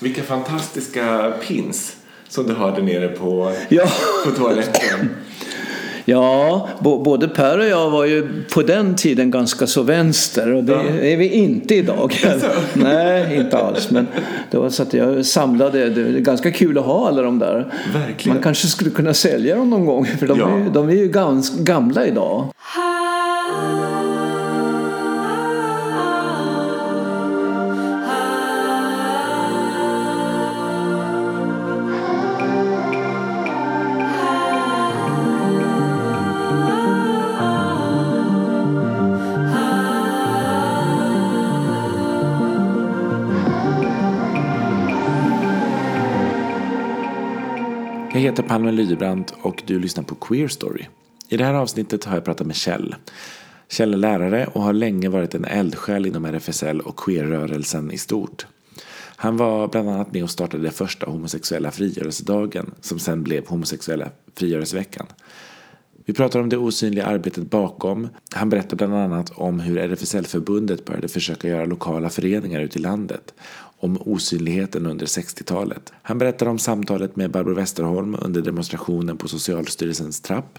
Vilka fantastiska pins som du har där nere på, Ja. på toaletten. Ja, både Per och jag var ju på den tiden ganska så vänster och det Ja. är vi inte idag. Nej, inte alls. Men det var så att jag samlade, det är ganska kul att ha alla de där. Verkligen. Man kanske skulle kunna sälja dem någon gång för de, Ja. är, ju- de är ju gans, gamla idag. Jag heter Palme Lydebrant och du lyssnar på Queer Story. I det här avsnittet har jag pratat med Kjell. Kjell är lärare och har länge varit en eldsjäl inom RFSL och queerrörelsen i stort. Han var bland annat med och startade den första homosexuella frigörelsedagen som sen blev homosexuella frigörelseveckan. Vi pratar om det osynliga arbetet bakom. Han berättar bland annat om hur RFSL-förbundet började försöka göra lokala föreningar ute i landet. Om osynligheten under 60-talet. Han berättar om samtalet med Barbro Westerholm under demonstrationen på Socialstyrelsens trapp.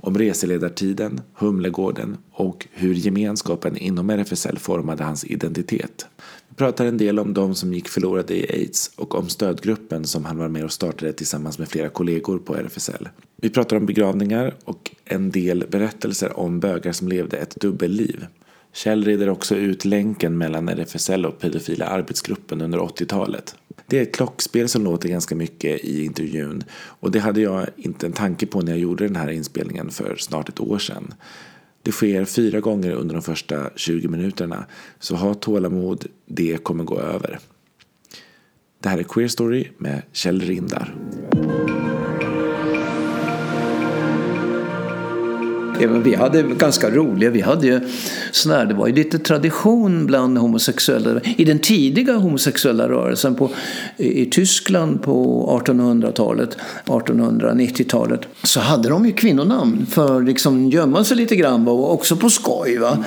Om reseledartiden, Humlegården och hur gemenskapen inom RFSL formade hans identitet. Vi pratar en del om de som gick förlorade i aids och om stödgruppen som han var med och startade tillsammans med flera kollegor på RFSL. Vi pratar om begravningar och en del berättelser om bögar som levde ett dubbelliv. Kjell reder också ut länken mellan RFSL och pedofila arbetsgruppen under 80-talet. Det är ett klockspel som låter ganska mycket i intervjun och det hade jag inte en tanke på när jag gjorde den här inspelningen för snart ett år sedan. Det sker fyra gånger under de första 20 minuterna så ha tålamod, det kommer gå över. Det här är Queer Story med Kjell Rindar. Även vi hade ganska roliga, vi hade ju sån här, det var ju lite tradition bland homosexuella. I den tidiga homosexuella rörelsen på, i Tyskland på 1800-talet, 1890-talet, så hade de ju kvinnonamn för att liksom gömma sig lite grann och också på skoj. Va?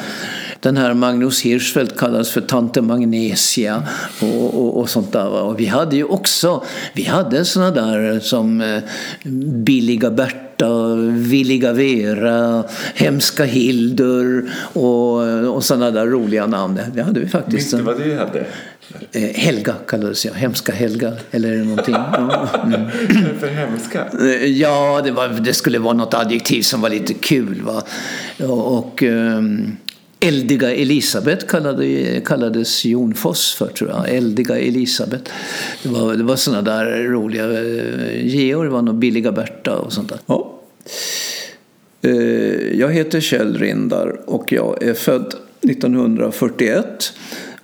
Den här Magnus Hirschfeldt kallades för Tante Magnesia och, och, och sånt där. Va? Och vi hade ju också, vi hade såna där som eh, Billiga Berta Berta, Villiga Vera, Hemska Hildur och, och sådana där roliga namn. Det hade vi faktiskt. vad du hade? Eh, Helga kallades jag, Hemska Helga eller någonting. Ja, mm. för hemska? Eh, Ja, det, var, det skulle vara något adjektiv som var lite kul. Va? Och, och ehm, Eldiga Elisabet kallade, kallades Jon Foss för, tror jag. Eldiga Elisabet. Det var, det var såna där roliga... Eh, Georg var nog Billiga Berta och sånt där. Ja. Eh, jag heter Kjell Rindar och jag är född 1941.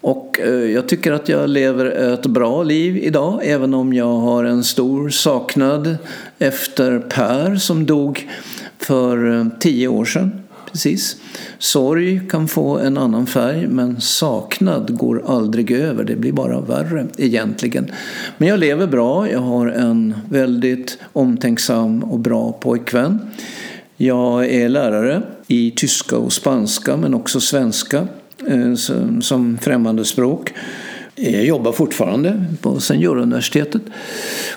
Och eh, jag tycker att jag lever ett bra liv idag även om jag har en stor saknad efter Per som dog för tio år sedan. Precis. Sorg kan få en annan färg men saknad går aldrig över. Det blir bara värre egentligen. Men jag lever bra. Jag har en väldigt omtänksam och bra pojkvän. Jag är lärare i tyska och spanska men också svenska eh, som främmande språk. Jag jobbar fortfarande på Senioruniversitetet.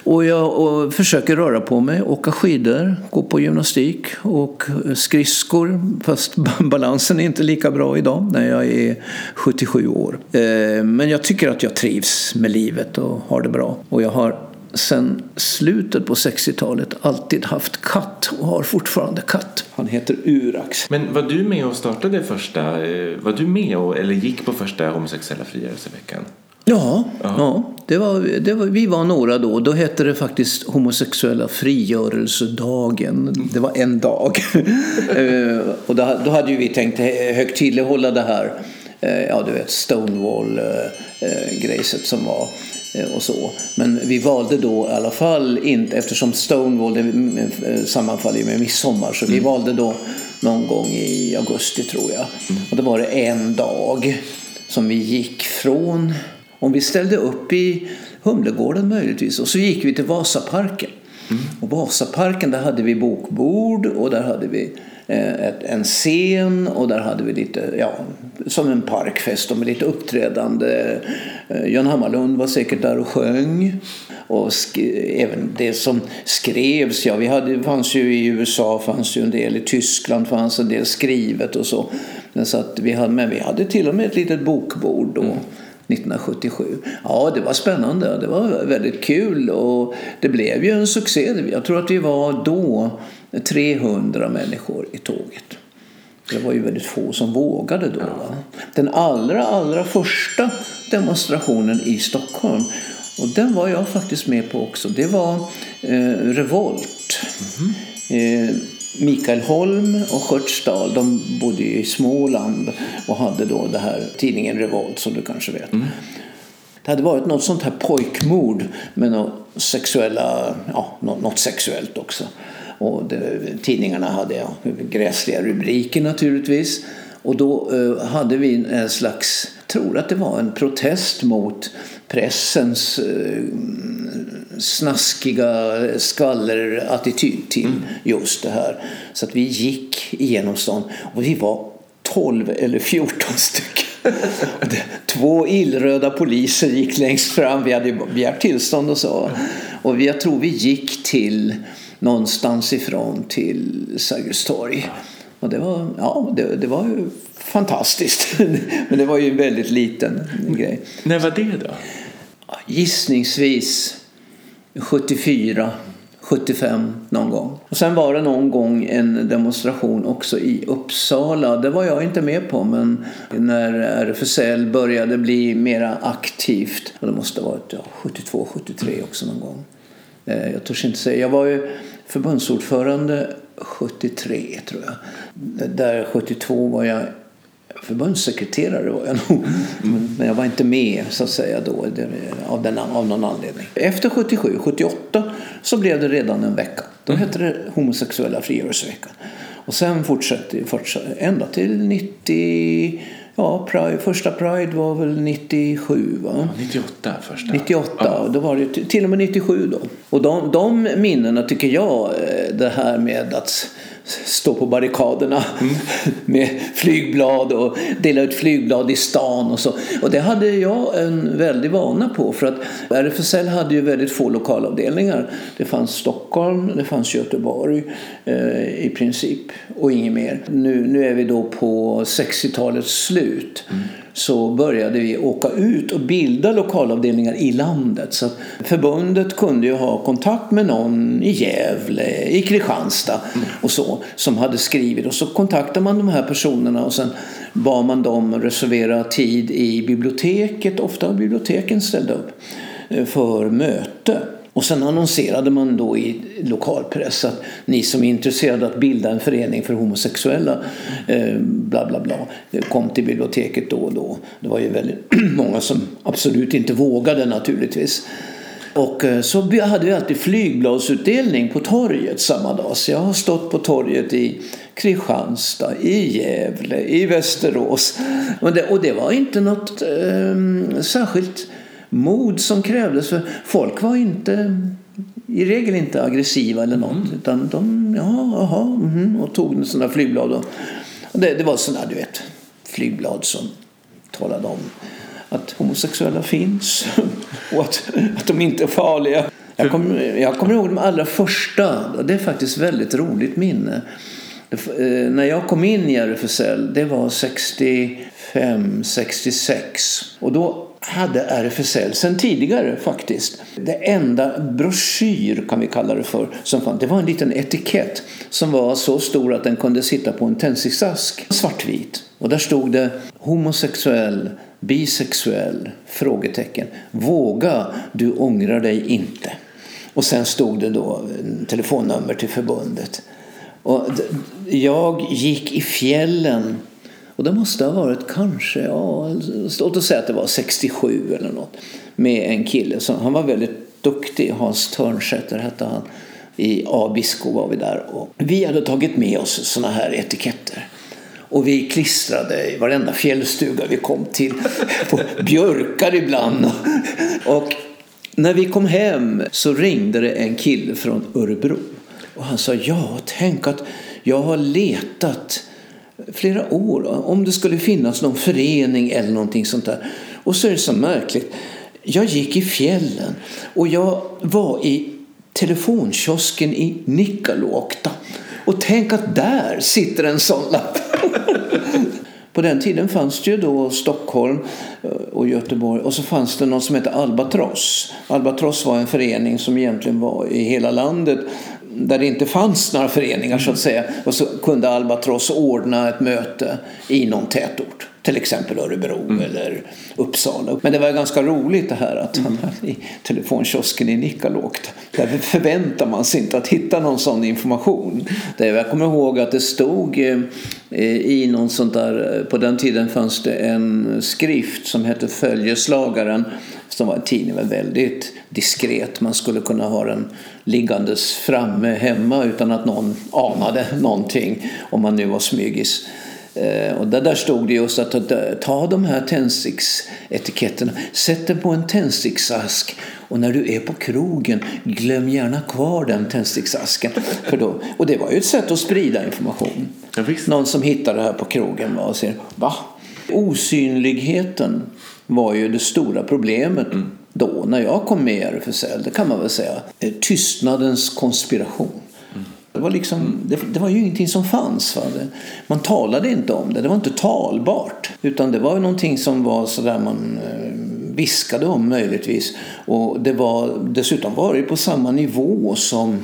Och jag och försöker röra på mig, åka skidor, gå på gymnastik och skridskor. Fast balansen är inte lika bra idag när jag är 77 år. Eh, Men jag tycker att jag trivs med livet och har det bra. Och jag har sen slutet på 60-talet alltid haft katt och har fortfarande katt. Han heter Urax. Men var du med och startade första, eh, var du med och, eller gick på första homosexuella frigörelseveckan? Ja, ja det var, det var, vi var några då. Då hette det faktiskt homosexuella frigörelsedagen. Det var en dag. Eh, och då, då hade ju vi tänkt högtidlighålla det här, eh, ja du vet Stonewall-grejset som var eh, och så. Men vi valde då i alla fall inte, eftersom Stonewall det eh, sammanfaller med midsommar, så vi valde då någon gång i augusti tror jag. Och då var det en dag som vi gick från, om vi ställde upp i Humlegården möjligtvis, och så gick vi till Vasaparken. Och Vasaparken, där hade vi bokbord och där hade vi eh, en scen och där hade vi lite, ja, som en parkfest med lite uppträdande. Eh, Jan Hammarlund var säkert där och sjöng. Och även det som skrevs, ja vi hade, fanns ju i USA, fanns ju en del i Tyskland, fanns en del skrivet och så. Men, så att vi hade, men vi hade till och med ett litet bokbord då. Mm. 1977. Ja, det var spännande. Det var väldigt kul och det blev ju en succé. Jag tror att vi var då 300 människor i tåget. Det var ju väldigt få som vågade då. Va? Den allra, allra första demonstrationen i Stockholm och den var jag faktiskt med på också. Det var eh, Revolt. Mm -hmm. eh, Mikael Holm och Skörtsdal, de bodde i Småland och hade då det här tidningen Revolt som du kanske vet. Mm. Det hade varit något sånt här pojkmord med något sexuella, ja, något sexuellt också. Och det, tidningarna hade ja, gräsliga rubriker naturligtvis. Och då eh, hade vi en slags, tror att det var en protest mot pressens eh, snaskiga skvallerattityd till mm. just det här. Så att vi gick igenom stan och vi var 12 eller 14 stycken. Två illröda poliser gick längst fram. Vi hade begärt tillstånd och så. Och jag tror vi gick till någonstans ifrån till Sergels torg. Och det var, ja, det, det var ju fantastiskt. Men det var ju en väldigt liten grej. När var det då? Gissningsvis 74, 75 någon gång. Och sen var det någon gång en demonstration också i Uppsala. Det var jag inte med på men när RFSL började bli mera aktivt. Och det måste ha varit ja, 72, 73 också någon gång. Eh, jag törs inte säga. Jag var ju förbundsordförande 73 tror jag. Där 72 var jag förbundssekreterare var jag nog. Men jag var inte med så att säga då av, den, av någon anledning. Efter 77, 78 så blev det redan en vecka. Då mm. hette det homosexuella frigörelseveckan. Och sen fortsatte det ända till 90 Ja, Pride, första Pride var väl 97 va? Ja, 98 första. 98, ja. då var det till och med 97 då. Och de, de minnena tycker jag, eh, det här med att stå på barrikaderna mm. med flygblad och dela ut flygblad i stan och så. Och det hade jag en väldig vana på för att RFSL hade ju väldigt få lokalavdelningar. Det fanns Stockholm, det fanns Göteborg eh, i princip och inget mer. Nu, nu är vi då på 60-talets slut. Mm så började vi åka ut och bilda lokalavdelningar i landet. Så förbundet kunde ju ha kontakt med någon i Gävle, i Kristianstad och så som hade skrivit och så kontaktade man de här personerna och sen bad man dem reservera tid i biblioteket. Ofta har biblioteken ställt upp eh, för möte. Och sen annonserade man då i lokalpress att ni som är intresserade att bilda en förening för homosexuella eh, bla bla bla kom till biblioteket då och då. Det var ju väldigt många som absolut inte vågade naturligtvis. Och eh, så hade vi alltid flygbladsutdelning på torget samma dag. Så jag har stått på torget i Kristianstad, i Gävle, i Västerås. Och det, och det var inte något eh, särskilt mod som krävdes. För folk var inte i regel inte aggressiva eller något. Mm. Utan de, ja, aha, mm, och tog sådana flygblad. Och, och det, det var sådana, du vet, flygblad som talade om att homosexuella finns och att, att de inte är farliga. Jag kommer, jag kommer ihåg de allra första, och det är faktiskt väldigt roligt minne. Det, eh, när jag kom in i RFSL, det var 65, 66. Och då hade RFSL sen tidigare faktiskt. Det enda broschyr kan vi kalla det för som fanns. Det var en liten etikett som var så stor att den kunde sitta på en tändsticksask. Svartvit. Och där stod det homosexuell, bisexuell? Frågetecken. Våga, du ångrar dig inte. Och sen stod det då telefonnummer till förbundet. Och jag gick i fjällen och det måste ha varit kanske, ja, låt oss säga att det var 67 eller något. Med en kille, som, han var väldigt duktig, Hans Törnsäter hette han. I Abisko var vi där. Och vi hade tagit med oss såna här etiketter. Och vi klistrade i varenda fjällstuga vi kom till. På björkar ibland. Och när vi kom hem så ringde det en kille från Örebro. Och han sa, ja tänk att Jag har letat flera år om det skulle finnas någon förening eller någonting sånt där. Och så är det så märkligt. Jag gick i fjällen och jag var i telefonkiosken i Nikkaluokta. Och tänk att där sitter en sån lapp. På den tiden fanns det ju då Stockholm eh, och Göteborg och så fanns det något som hette Albatross. Albatross var en förening som egentligen var i hela landet där det inte fanns några föreningar så att säga. Och så kunde Albatross ordna ett möte i någon tätort. Till exempel Örebro mm. eller Uppsala. Men det var ganska roligt det här att han mm. i telefonkiosken i Nikkaluokta. Där förväntar man sig inte att hitta någon sån information. Jag kommer ihåg att det stod eh, i någon sånt där, på den tiden fanns det en skrift som hette Följeslagaren som var en tidning var väldigt diskret. Man skulle kunna ha den liggandes framme hemma utan att någon anade någonting om man nu var smygis. Eh, och där stod det just att ta de här tändsticksetiketterna, sätt dem på en tändsticksask och när du är på krogen, glöm gärna kvar den tändsticksasken. För då, och det var ju ett sätt att sprida information. Någon som hittar det här på krogen och säger va? Osynligheten var ju det stora problemet mm. då när jag kom med i RFSL. Det kan man väl säga. Eh, tystnadens konspiration. Det var, liksom, det, det, var ju ingenting som fanns. Va? Det, man talade inte om det, det var inte talbart. Utan det var någonting som var sådär man eh, viskade om möjligtvis. Och det var, dessutom var det på samma nivå som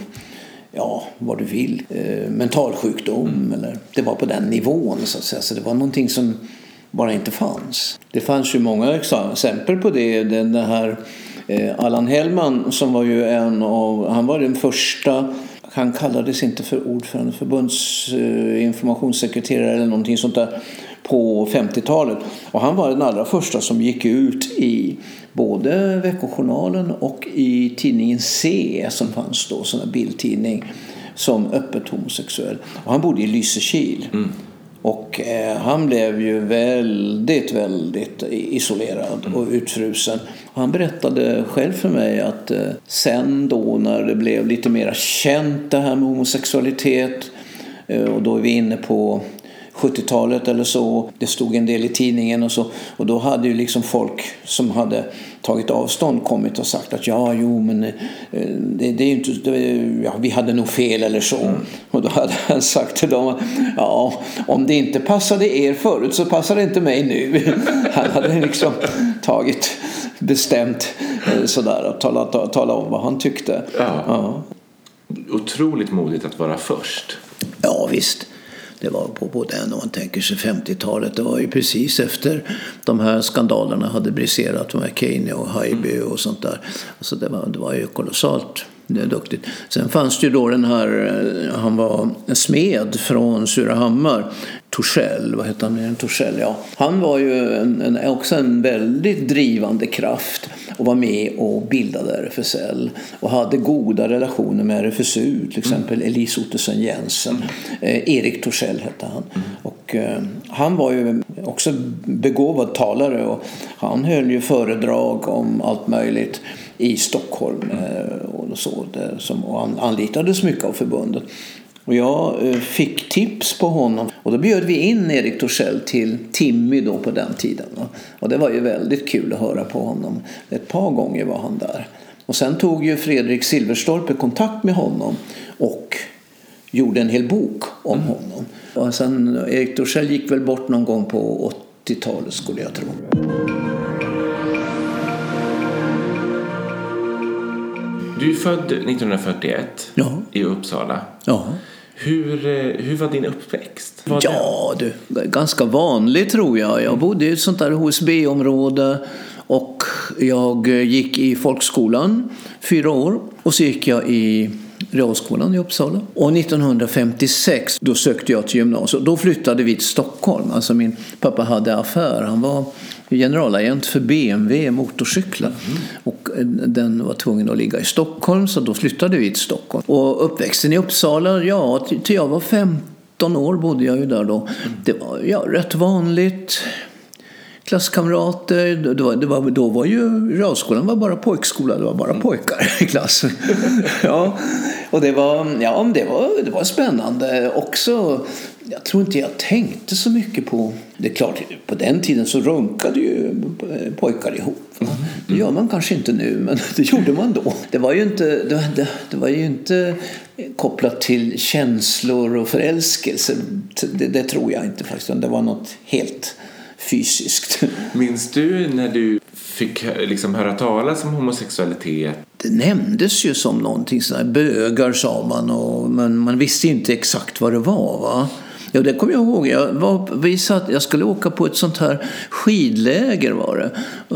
ja, vad du vill, eh, mentalsjukdom. Mm. Eller, det var på den nivån så att säga. Så det var någonting som bara inte fanns. Det fanns ju många exempel på det. Den här eh, Allan Hellman som var ju en av, han var den första han kallades inte för ordförande, förbundsinformationssekreterare eller någonting sånt där på 50-talet. Och han var den allra första som gick ut i både Veckojournalen och i tidningen C som fanns då, sån bildtidning, som öppet homosexuell. Och han bodde i Lysekil. Mm. Och eh, han blev ju väldigt, väldigt isolerad och utfrusen. Han berättade själv för mig att eh, sen då när det blev lite mer känt det här med homosexualitet eh, och då är vi inne på 70-talet eller så. Det stod en del i tidningen och så. Och då hade ju liksom folk som hade tagit avstånd kommit och sagt att ja, jo, men eh, det, det är inte, det, ja, vi hade nog fel eller så. Mm. Och då hade han sagt till dem ja, om det inte passade er förut så passar det inte mig nu. Han hade liksom tagit bestämt eh, sådär och talat, talat om vad han tyckte. Ja. Ja. Otroligt modigt att vara först. Ja, visst. Det var på både om man tänker sig 50-talet. Det var ju precis efter de här skandalerna hade briserat med Keynes och Haijby och sånt där. Alltså det, var, det var ju kolossalt duktigt. Sen fanns det ju då den här, eh, han var smed från Surahammar, Torssell, vad hette han? Torssell, ja. Han var ju en, en, också en väldigt drivande kraft och var med och bildade RFSL och hade goda relationer med RFSU, till exempel mm. Elise Ottesen Jensen. Eh, Erik Torssell hette han. Mm. Och, eh, han var ju också begåvad talare och han höll ju föredrag om allt möjligt i Stockholm eh, och så, där, som anlitades mycket av förbundet. Och jag eh, fick tips på honom och då bjöd vi in Erik Torssell till Timmy då på den tiden. Och det var ju väldigt kul att höra på honom. Ett par gånger var han där. Och sen tog ju Fredrik Silverstolpe kontakt med honom och gjorde en hel bok om mm. honom. Och sen Erik Torssell gick väl bort någon gång på 80-talet skulle jag tro. Du är född 1941 ja. i Uppsala. Ja. Hur, eh, hur var din uppväxt? Var ja, du, ganska vanlig tror jag. Jag bodde i ett sånt där HSB-område och jag gick i folkskolan fyra år och så gick jag i realskolan i Uppsala. Och 1956 då sökte jag till gymnasiet. Då flyttade vi till Stockholm. Alltså min pappa hade affär. Han var generalagent för BMW motorcyklar. Mm. Och eh, den var tvungen att ligga i Stockholm så då flyttade vi till Stockholm. Och uppväxten i Uppsala, ja till jag var 15 år bodde jag ju där då. Mm. Det var ja, rätt vanligt klasskamrater. Det var, det var, då var ju realskolan var bara pojkskola, det var bara pojkar i klassen. ja. Och det var, ja, det var, det var spännande också. Jag tror inte jag tänkte så mycket på... Det är klart, på den tiden så runkade ju pojkar ihop. Mm. Det gör man kanske inte nu, men det gjorde man då. Det var ju inte, det, det, det var ju inte kopplat till känslor och förälskelse. Det, det tror jag inte faktiskt. Det var något helt fysiskt. Minns du när du fick liksom höra talas om homosexualitet? Det nämndes ju som någonting sådär, bögar sa man, och, men man visste inte exakt vad det var. Va? Ja, det kommer jag ihåg. Jag, var, vi satt, jag skulle åka på ett sånt här skidläger var det.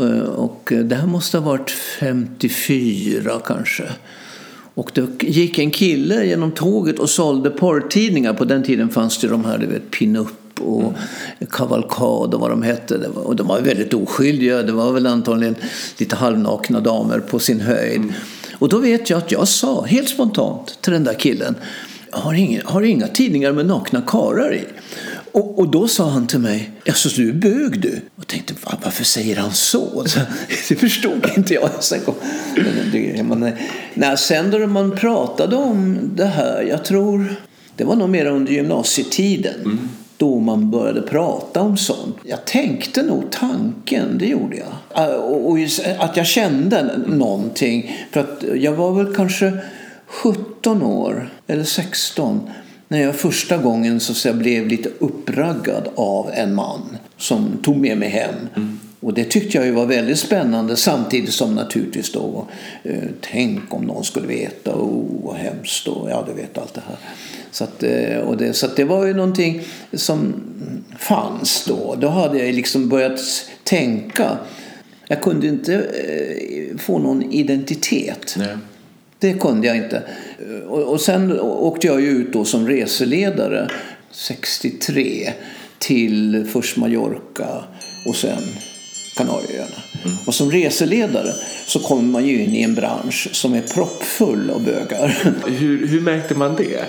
Eh, och det här måste ha varit 54 kanske. Och då gick en kille genom tåget och sålde porrtidningar. På den tiden fanns det de här, du vet, pinup och mm. kavalkad och vad de hette. Och de var väldigt oskyldiga. Det var väl antagligen lite halvnakna damer på sin höjd. Mm. Och då vet jag att jag sa helt spontant till den där killen. Har inga, har inga tidningar med nakna karar i? Och, och, då sa han till mig, alltså du är bög du? Och tänkte, varför säger han så? så det förstod inte jag. Sen, kom, man, nej, sen då man pratade om det här, jag tror det var nog mer under gymnasietiden. Mm då man började prata om sånt. Jag tänkte nog tanken, det gjorde jag. Eh, och att jag kände någonting. För att jag var väl kanske 17 år, eller 16, när jag första gången så att blev lite uppraggad av en man som tog med mig hem. Mm. Och det tyckte jag ju var väldigt spännande samtidigt som naturligtvis då, eh, tänk om någon skulle veta, oh vad hemskt och ja du vet allt det här. Så, att, eh, och det, så det var ju någonting som fanns då. Då hade jag liksom börjat tänka. Jag kunde inte eh, få någon identitet. Nej. Det kunde jag inte. Och, och sen åkte jag ju ut då som reseledare 63 till först Mallorca och sen Kanarieöarna. Mm. Och som reseledare så kommer man ju in i en bransch som är proppfull av bögar. Hur, hur märkte man det?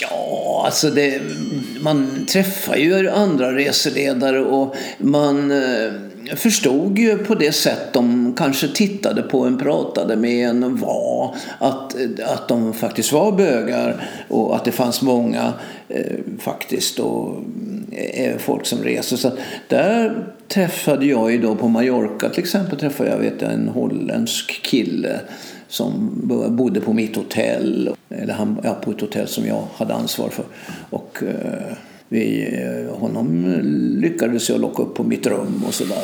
Ja, alltså det, man träffar ju andra reseledare och man eh, förstod ju på det sätt de kanske tittade på en, pratade med en var att, att de faktiskt var bögar och att det fanns många eh, faktiskt och, eh, folk som reser. Så där träffade jag ju då på Mallorca till exempel träffade jag vet jag, en holländsk kille som bodde på mitt hotell. Eller han, ja, på ett hotell som jag hade ansvar för. Och, eh, vi, eh, honom lyckades jag locka upp på mitt rum och sådär.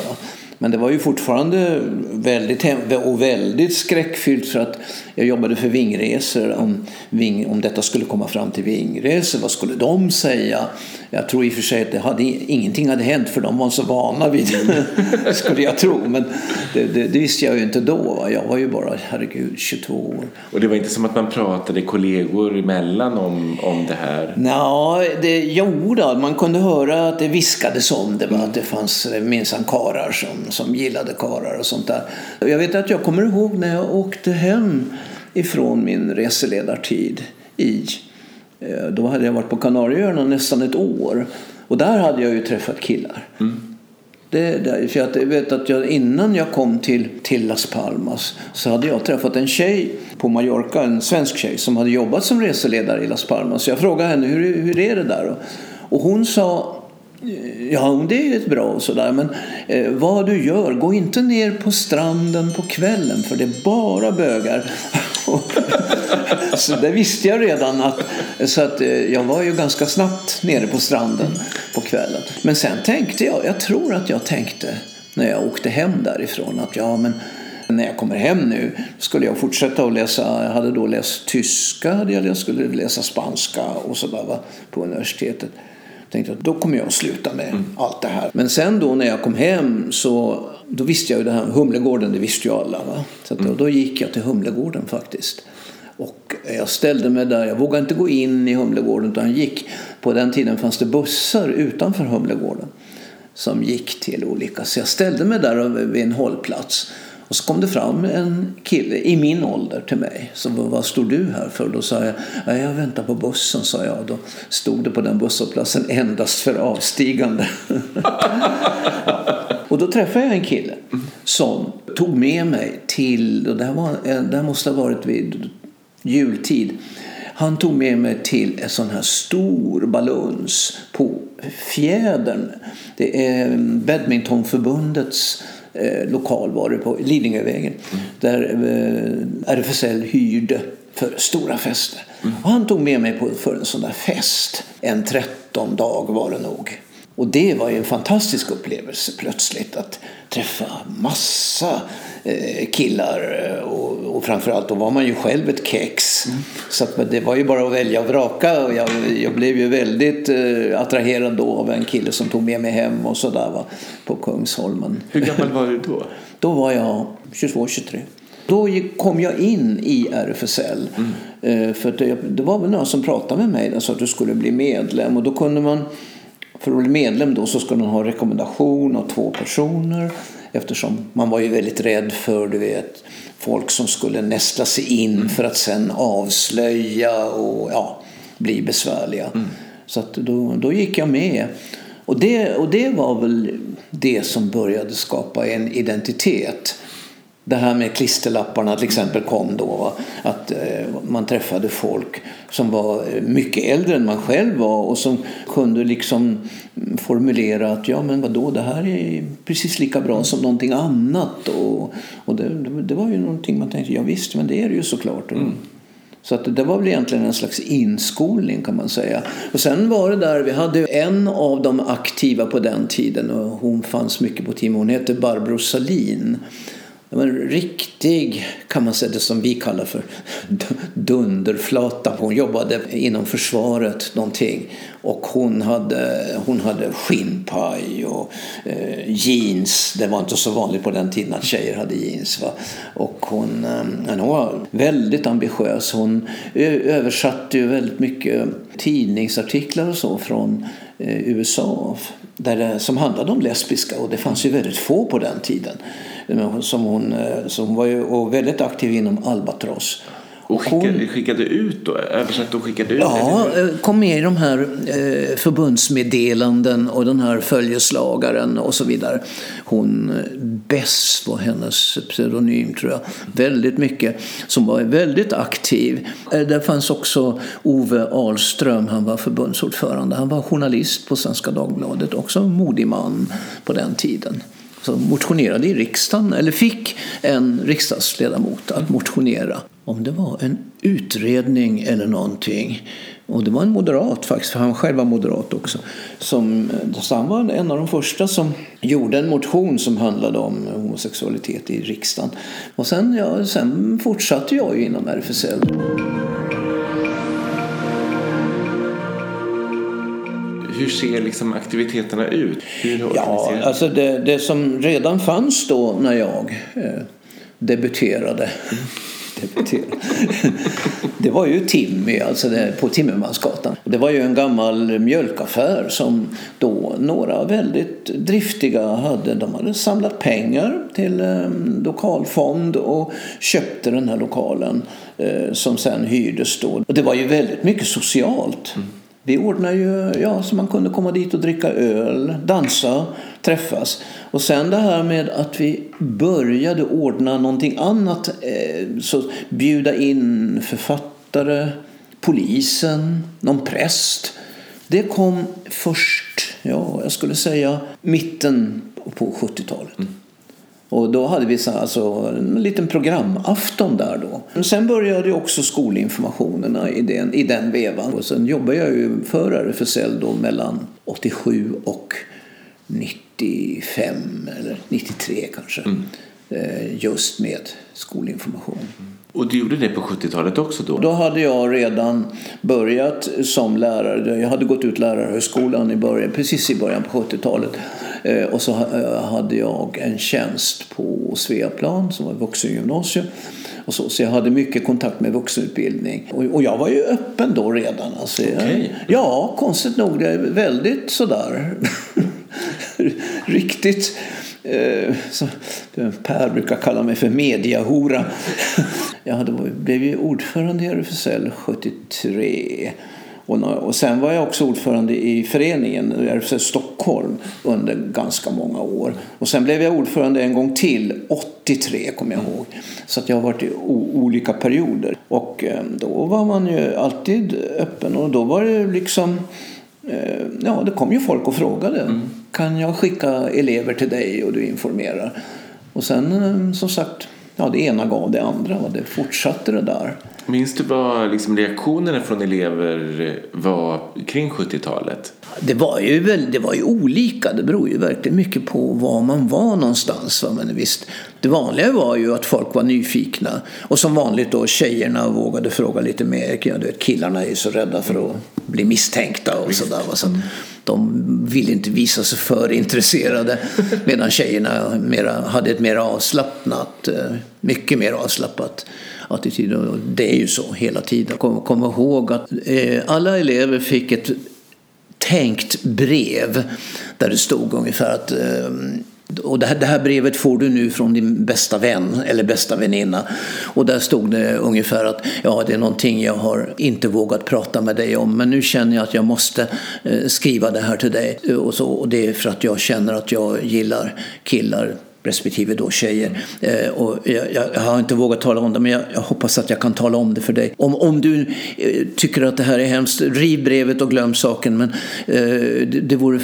Men det var ju fortfarande väldigt, och väldigt skräckfyllt för att jag jobbade för Vingresor. Om, Ving, om detta skulle komma fram till Vingresor, vad skulle de säga? Jag tror i och för sig att det hade, ingenting hade hänt för de var så vana vid det, skulle jag tro. Men det, det, det, visste jag ju inte då. Jag var ju bara, herregud, 22 år. Och det var inte som att man pratade kollegor emellan om, om det här? Nå, det, jo då, man kunde höra att det viskades om det. Mm. Att det fanns minsann karar som, som gillade karar och sånt där. Jag vet att jag kommer ihåg när jag åkte hem ifrån min reseledartid i Eh, då hade jag varit på Kanarieöarna nästan ett år. Och där hade jag ju träffat killar. Mm. Det, för jag vet att jag, innan jag kom till, till Las Palmas så hade jag träffat en tjej på Mallorca, en svensk tjej som hade jobbat som reseledare i Las Palmas. Så jag frågade henne hur, hur är det där? Och hon sa Ja, det är bra och sådär. Men eh, vad du gör, gå inte ner på stranden på kvällen för det är bara bögar. så det visste jag redan. Att, så att eh, jag var ju ganska snabbt nere på stranden på kvällen. Men sen tänkte jag, jag tror att jag tänkte när jag åkte hem därifrån att ja men när jag kommer hem nu skulle jag fortsätta att läsa, jag hade då läst tyska, jag skulle läsa spanska och sådär på universitetet tänkte att då kommer jag att sluta med mm. allt det här. Men sen då när jag kom hem så då visste jag ju det här Humlegården, det visste ju alla. Va? Så mm. då gick jag till Humlegården faktiskt. Och jag ställde mig där, jag vågade inte gå in i Humlegården utan gick. På den tiden fanns det bussar utanför Humlegården som gick till olika. Så jag ställde mig där vid en hållplats och så kom det fram en kille i min ålder till mig. Så vad står du här för? Då sa jag, jag väntar på bussen, sa jag. Då stod det på den busshållplatsen endast för avstigande. och då träffade jag en kille som tog med mig till, och det här, var, det här måste ha varit vid jultid. Han tog med mig till en sån här stor baluns på Fjädern. Det är Badmintonförbundets eh, lokal var det på Lidingövägen. Mm. Där eh, RFSL hyrde för stora fester. Mm. Och han tog med mig på, för en sån där fest. En tretton dag var det nog. Och det var en fantastisk upplevelse plötsligt att träffa massa killar och, och framförallt då var man ju själv ett kex. Mm. Så att det var ju bara att välja och vraka och jag, jag blev ju väldigt eh, attraherad då av en kille som tog med mig hem och sådär på Kungsholmen. Hur gammal var du då? Då var jag 22-23. Då kom jag in i RFSL. Mm. Eh, för det, det, var väl någon som pratade med mig och sa att du skulle bli medlem och då kunde man för att bli medlem då så ska man ha rekommendation av två personer eftersom man var ju väldigt rädd för du vet, folk som skulle nästla sig in mm. för att sen avslöja och ja, bli besvärliga. Mm. Så då, då gick jag med. Och det, och det var väl det som började skapa en identitet det här med klisterlapparna till exempel kom då. Va? Att eh, man träffade folk som var mycket äldre än man själv var och som kunde liksom formulera att ja men vadå det här är precis lika bra som någonting annat. Och, och det, det var ju någonting man tänkte ja visst men det är det ju såklart. Mm. Så att det var väl egentligen en slags inskolning kan man säga. Och sen var det där, vi hade en av de aktiva på den tiden och hon fanns mycket på teamet. Hon hette Barbro Salin. En riktig, kan man säga det som vi kallar för dunderflata. Hon jobbade inom försvaret någonting och hon hade, hon hade skinnpaj och eh, jeans. Det var inte så vanligt på den tiden att tjejer hade jeans. Va? Och hon, eh, hon var väldigt ambitiös. Hon eh, översatte ju väldigt mycket tidningsartiklar och så från eh, USA där, som handlade om lesbiska och det fanns ju väldigt få på den tiden. Som hon, eh, hon var ju väldigt aktiv inom Albatross. Och skickade, hon, skickade ut då? Översatte och skickade ut? Ja, eh, kom med i de här eh, förbundsmeddelanden och den här följeslagaren och så vidare. Hon, Bess var hennes pseudonym tror jag. Väldigt mycket. Som var väldigt aktiv. Där fanns också Ove Ahlström, han var förbundsordförande. Han var journalist på Svenska Dagbladet, också en modig man på den tiden som motionerade i riksdagen, eller fick en riksdagsledamot att motionera om det var en utredning eller någonting. Och det var en moderat faktiskt, för han själv var moderat också. Som, så han var en av de första som gjorde en motion som handlade om homosexualitet i riksdagen. Och sen, ja, sen fortsatte jag ju inom RFSL. Hur ser liksom aktiviteterna ut? ja, alltså det, det, som redan fanns då när jag eh, debuterade det var ju Timmy, alltså det, på Timmermansgatan. Det var ju en gammal mjölkaffär som då några väldigt driftiga hade. De hade samlat pengar till lokalfond och köpte den här lokalen eh, som sen hyrdes då. Och det var ju väldigt mycket socialt. Mm. Vi ordnade ju ja, så man kunde komma dit och dricka öl, dansa, träffas. Och sen det här med att vi började ordna någonting annat. Eh, så bjuda in författare, polisen, någon präst. Det kom först, ja, jag skulle säga mitten på 70-talet. Mm. Och då hade vi så, alltså, en liten programafton där då. Men sen började också skolinformationerna i den, i den vevan. Och sen jobbade jag ju för RFSL då mellan 87 och 95 eller 93 kanske. Mm. Eh, just med skolinformation. Och du gjorde det på 70-talet också då? Då hade jag redan börjat som lärare. Jag hade gått ut lärarhögskolan i början, precis i början på 70-talet. Eh, och så eh, hade jag en tjänst på Sveaplan som var vuxengymnasium. Och så, så jag hade mycket kontakt med vuxenutbildning. Och, och jag var ju öppen då redan. Alltså, okay. Ja, konstigt nog. Det är väldigt sådär. Riktigt. Eh, så, per brukar kalla mig för mediahora. jag hade, blev ju ordförande i RFSL 73. Och, sen var jag också ordförande i föreningen RFSL Stockholm under ganska många år. Och sen blev jag ordförande en gång till, 83 kommer jag ihåg. Så att jag har varit i olika perioder. Och eh, då var man ju alltid öppen och då var det liksom eh, Ja, det kom ju folk och frågade. Mm. Kan jag skicka elever till dig och du informerar? Och sen eh, som sagt, ja, det ena gav det andra och det fortsatte det där. Minns du vad liksom reaktionerna från elever eh, var kring 70-talet? Det var, ju väl, det var ju olika. Det beror ju verkligen mycket på var man var någonstans. Men visst, det vanliga var ju att folk var nyfikna. Och som vanligt då tjejerna vågade fråga lite mer. Ja, du vet, killarna är ju så rädda för att bli misstänkta och sådär. Så de ville inte visa sig för intresserade. Medan tjejerna mera, hade ett mer avslappnat, eh, mycket mer avslappnat attityd. Och det är ju så hela tiden. Kom, kom ihåg att eh, alla elever fick ett tänkt brev där det stod ungefär att eh, och det här, det här, brevet får du nu från din bästa vän eller bästa väninna. Och där stod det ungefär att ja, det är någonting jag har inte vågat prata med dig om. Men nu känner jag att jag måste eh, skriva det här till dig. Och, så, och det är för att jag känner att jag gillar killar respektive då tjejer. Eh, och jag, jag, har inte vågat tala om det men jag, jag, hoppas att jag kan tala om det för dig. Om, om du eh, tycker att det här är hemskt, riv brevet och glöm saken men eh, det, det vore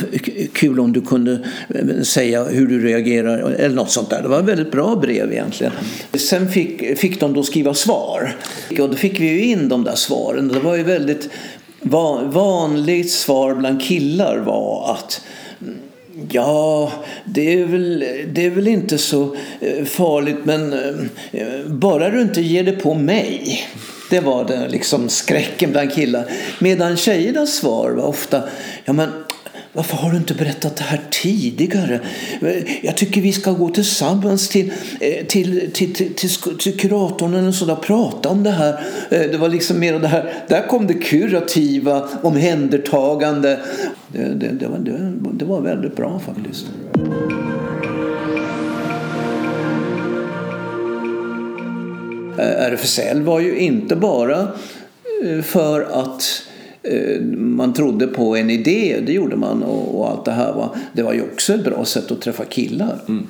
kul om du kunde eh, säga hur du reagerar eller något sånt där. Det var ett väldigt bra brev egentligen. Sen fick, fick de då skriva svar och då fick vi ju in de där svaren. Det var ju väldigt vanligt svar bland killar var att Ja, det är, väl, det är väl inte så eh, farligt men eh, bara du inte ger det på mig. Det var det liksom skräcken bland killar. Medan tjejernas svar var ofta, ja men varför har du inte berättat det här tidigare? Jag tycker vi ska gå tillsammans till, eh, till, till, till, till, till kuratorn eller sådär och prata om det här. Eh, det var liksom mer det här, där kom det kurativa, omhändertagande. Det, det, det, var, det, det var väldigt bra faktiskt. Eh, RFSL var ju inte bara för att man trodde på en idé, det gjorde man och, allt det här. Va? Det var ju också ett bra sätt att träffa killar. Mm.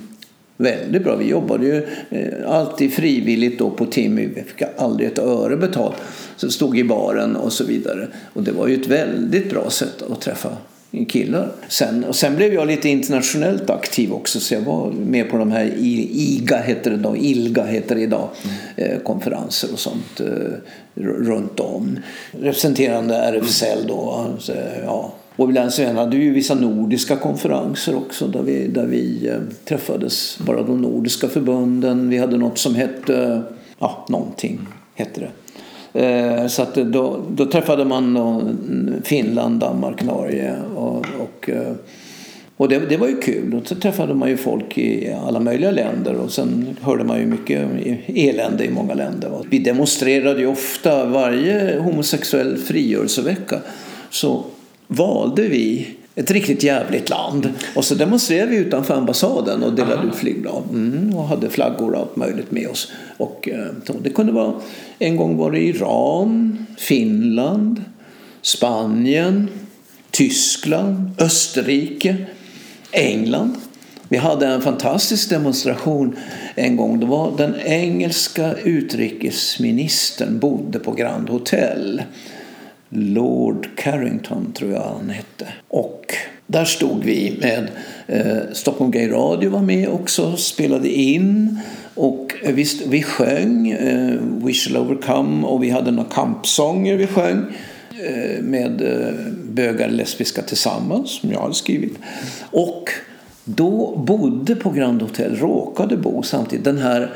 Väldigt bra. Vi jobbade ju eh, alltid frivilligt då på Timmy. Vi fick aldrig ett öre betalt. Så stod i baren och så vidare. Och det var ju ett väldigt bra sätt att träffa killar. Sen, och sen blev jag lite internationellt aktiv också så jag var med på de här IGA heter det då, ILGA heter det idag, mm. eh, konferenser och sånt eh, runt om. Representerande RFSL då. Så, ja. Och vi hade ju vissa nordiska konferenser också där vi, där vi eh, träffades, bara de nordiska förbunden. Vi hade något som hette, ja någonting hette det. Eh, så att då, då träffade man Finland, Danmark, Norge och, och, eh, och det, det, var ju kul. Och så träffade man ju folk i alla möjliga länder och sen hörde man ju mycket elände i många länder. Vi demonstrerade ju ofta varje homosexuell frigörelsevecka så valde vi ett riktigt jävligt land. Och så demonstrerade vi utanför ambassaden och delade Aha. ut flygblad. Mm, och hade flaggor och allt möjligt med oss. Och, eh, det kunde vara, en gång var det Iran, Finland, Spanien, Tyskland, Österrike, England. Vi hade en fantastisk demonstration en gång. Det var den engelska utrikesministern bodde på Grand Hotel. Lord Carrington tror jag han hette. Och där stod vi med eh, Stockholm Gay Radio var med också, spelade in. Och eh, visst vi sjöng eh, We shall overcome och vi hade några kampsånger vi sjöng eh, med eh, bögar och lesbiska tillsammans som jag hade skrivit. Och då bodde på Grand Hotel, råkade bo samtidigt, den här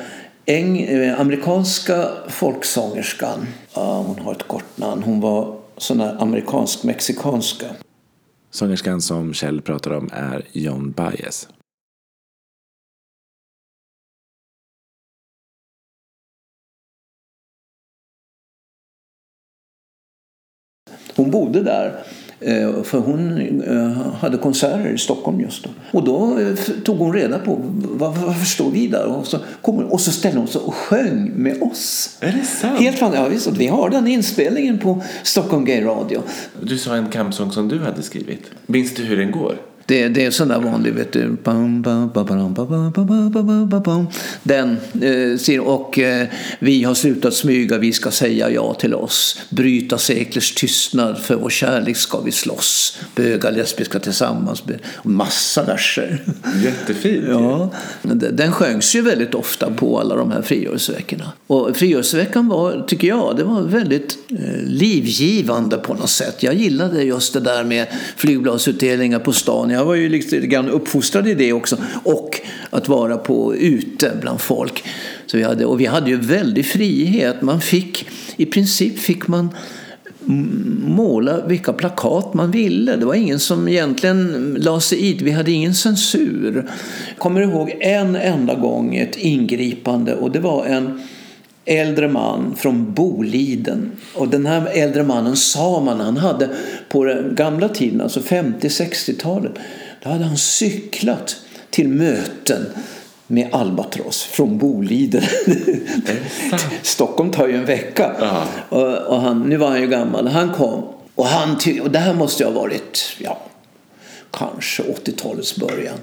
eng, eh, amerikanska folksångerskan. Ja, hon har ett kort namn. Hon var här amerikansk-mexikanska. Sångerskan som Kjell pratar om är John Baez. Hon bodde där för hon eh, hade konserter i Stockholm just då. Och då eh, tog hon reda på varför står vi där? Och så, kom hon, och så ställde hon sig och sjöng med oss. Är det sant? Helt fantastiskt. Ja, vi har den inspelningen på Stockholm Gay Radio. Du sa en kampsång som du hade skrivit. Minns du hur den går? Det, det är sån där vanlig, vet du. Den, eh, och eh, vi har slutat smyga, vi ska säga ja till oss. Bryta seklers tystnad, för vår kärlek ska vi slåss. Böga, lesbiska tillsammans. Massa verser. Jättefint. Ja, den sjöngs ju väldigt ofta på alla de här frigörelseveckorna. Och frigörelseveckan var, tycker jag, det var väldigt eh, livgivande på något sätt. Jag gillade just det där med flygbladsutdelningar på stan. Jag var ju liksom lite grann uppfostrad i det också. Och att vara på ute bland folk. Så vi hade, och vi hade ju väldig frihet. Man fick, i princip fick man måla vilka plakat man ville. Det var ingen som egentligen la sig i Vi hade ingen censur. Jag kommer ihåg en enda gång ett ingripande och det var en äldre man från Boliden. Och den här äldre mannen sa man, han hade på den gamla tiden, alltså 50-60-talet, då hade han cyklat till möten med Albatross från Boliden. Stockholm tar ju en vecka. Och, och, han, nu var han ju gammal. Han kom och, han och det här måste ju ha varit ja, kanske 80-talets början.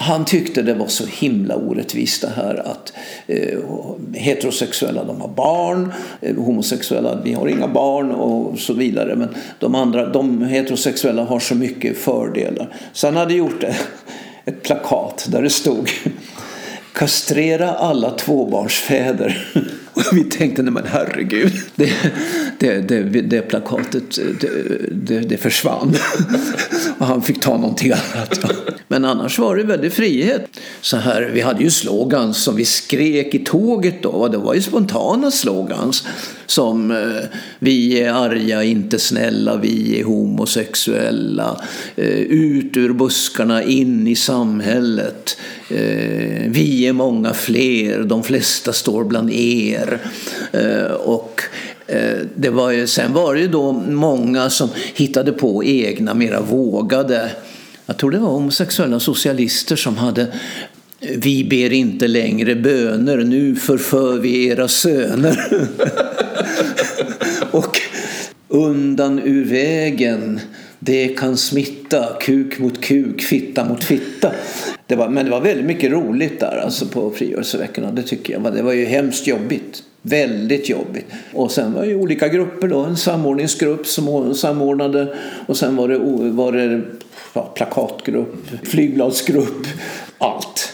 Han tyckte det var så himla orättvist det här att eh, heterosexuella de har barn, eh, homosexuella vi har inga barn och så vidare. Men de andra, de heterosexuella har så mycket fördelar. Så han hade gjort det, ett plakat där det stod Kastrera alla tvåbarnsfäder. Och vi tänkte, nej men herregud. Det, det, det, det plakatet, det, det, försvann. Och han fick ta någonting annat. Men annars var det väldigt frihet. Så här, vi hade ju slogans som vi skrek i tåget då. Det var ju spontana slogans. Som eh, vi är arga, inte snälla, vi är homosexuella. Eh, ut ur buskarna, in i samhället. Eh, vi är många fler, de flesta står bland er. Eh, och eh, det var ju, sen var det ju då många som hittade på egna, mera vågade jag tror det var homosexuella socialister som hade vi ber inte längre böner, nu förför vi era söner. och undan ur vägen, det kan smitta, kuk mot kuk, fitta mot fitta. Det var, men det var väldigt mycket roligt där alltså på frigörelseveckorna, det tycker jag. Det var ju hemskt jobbigt. Väldigt jobbigt. Och sen var det olika grupper då, en samordningsgrupp som samordnade och sen var det, var det ja, plakatgrupp, flygbladsgrupp, allt.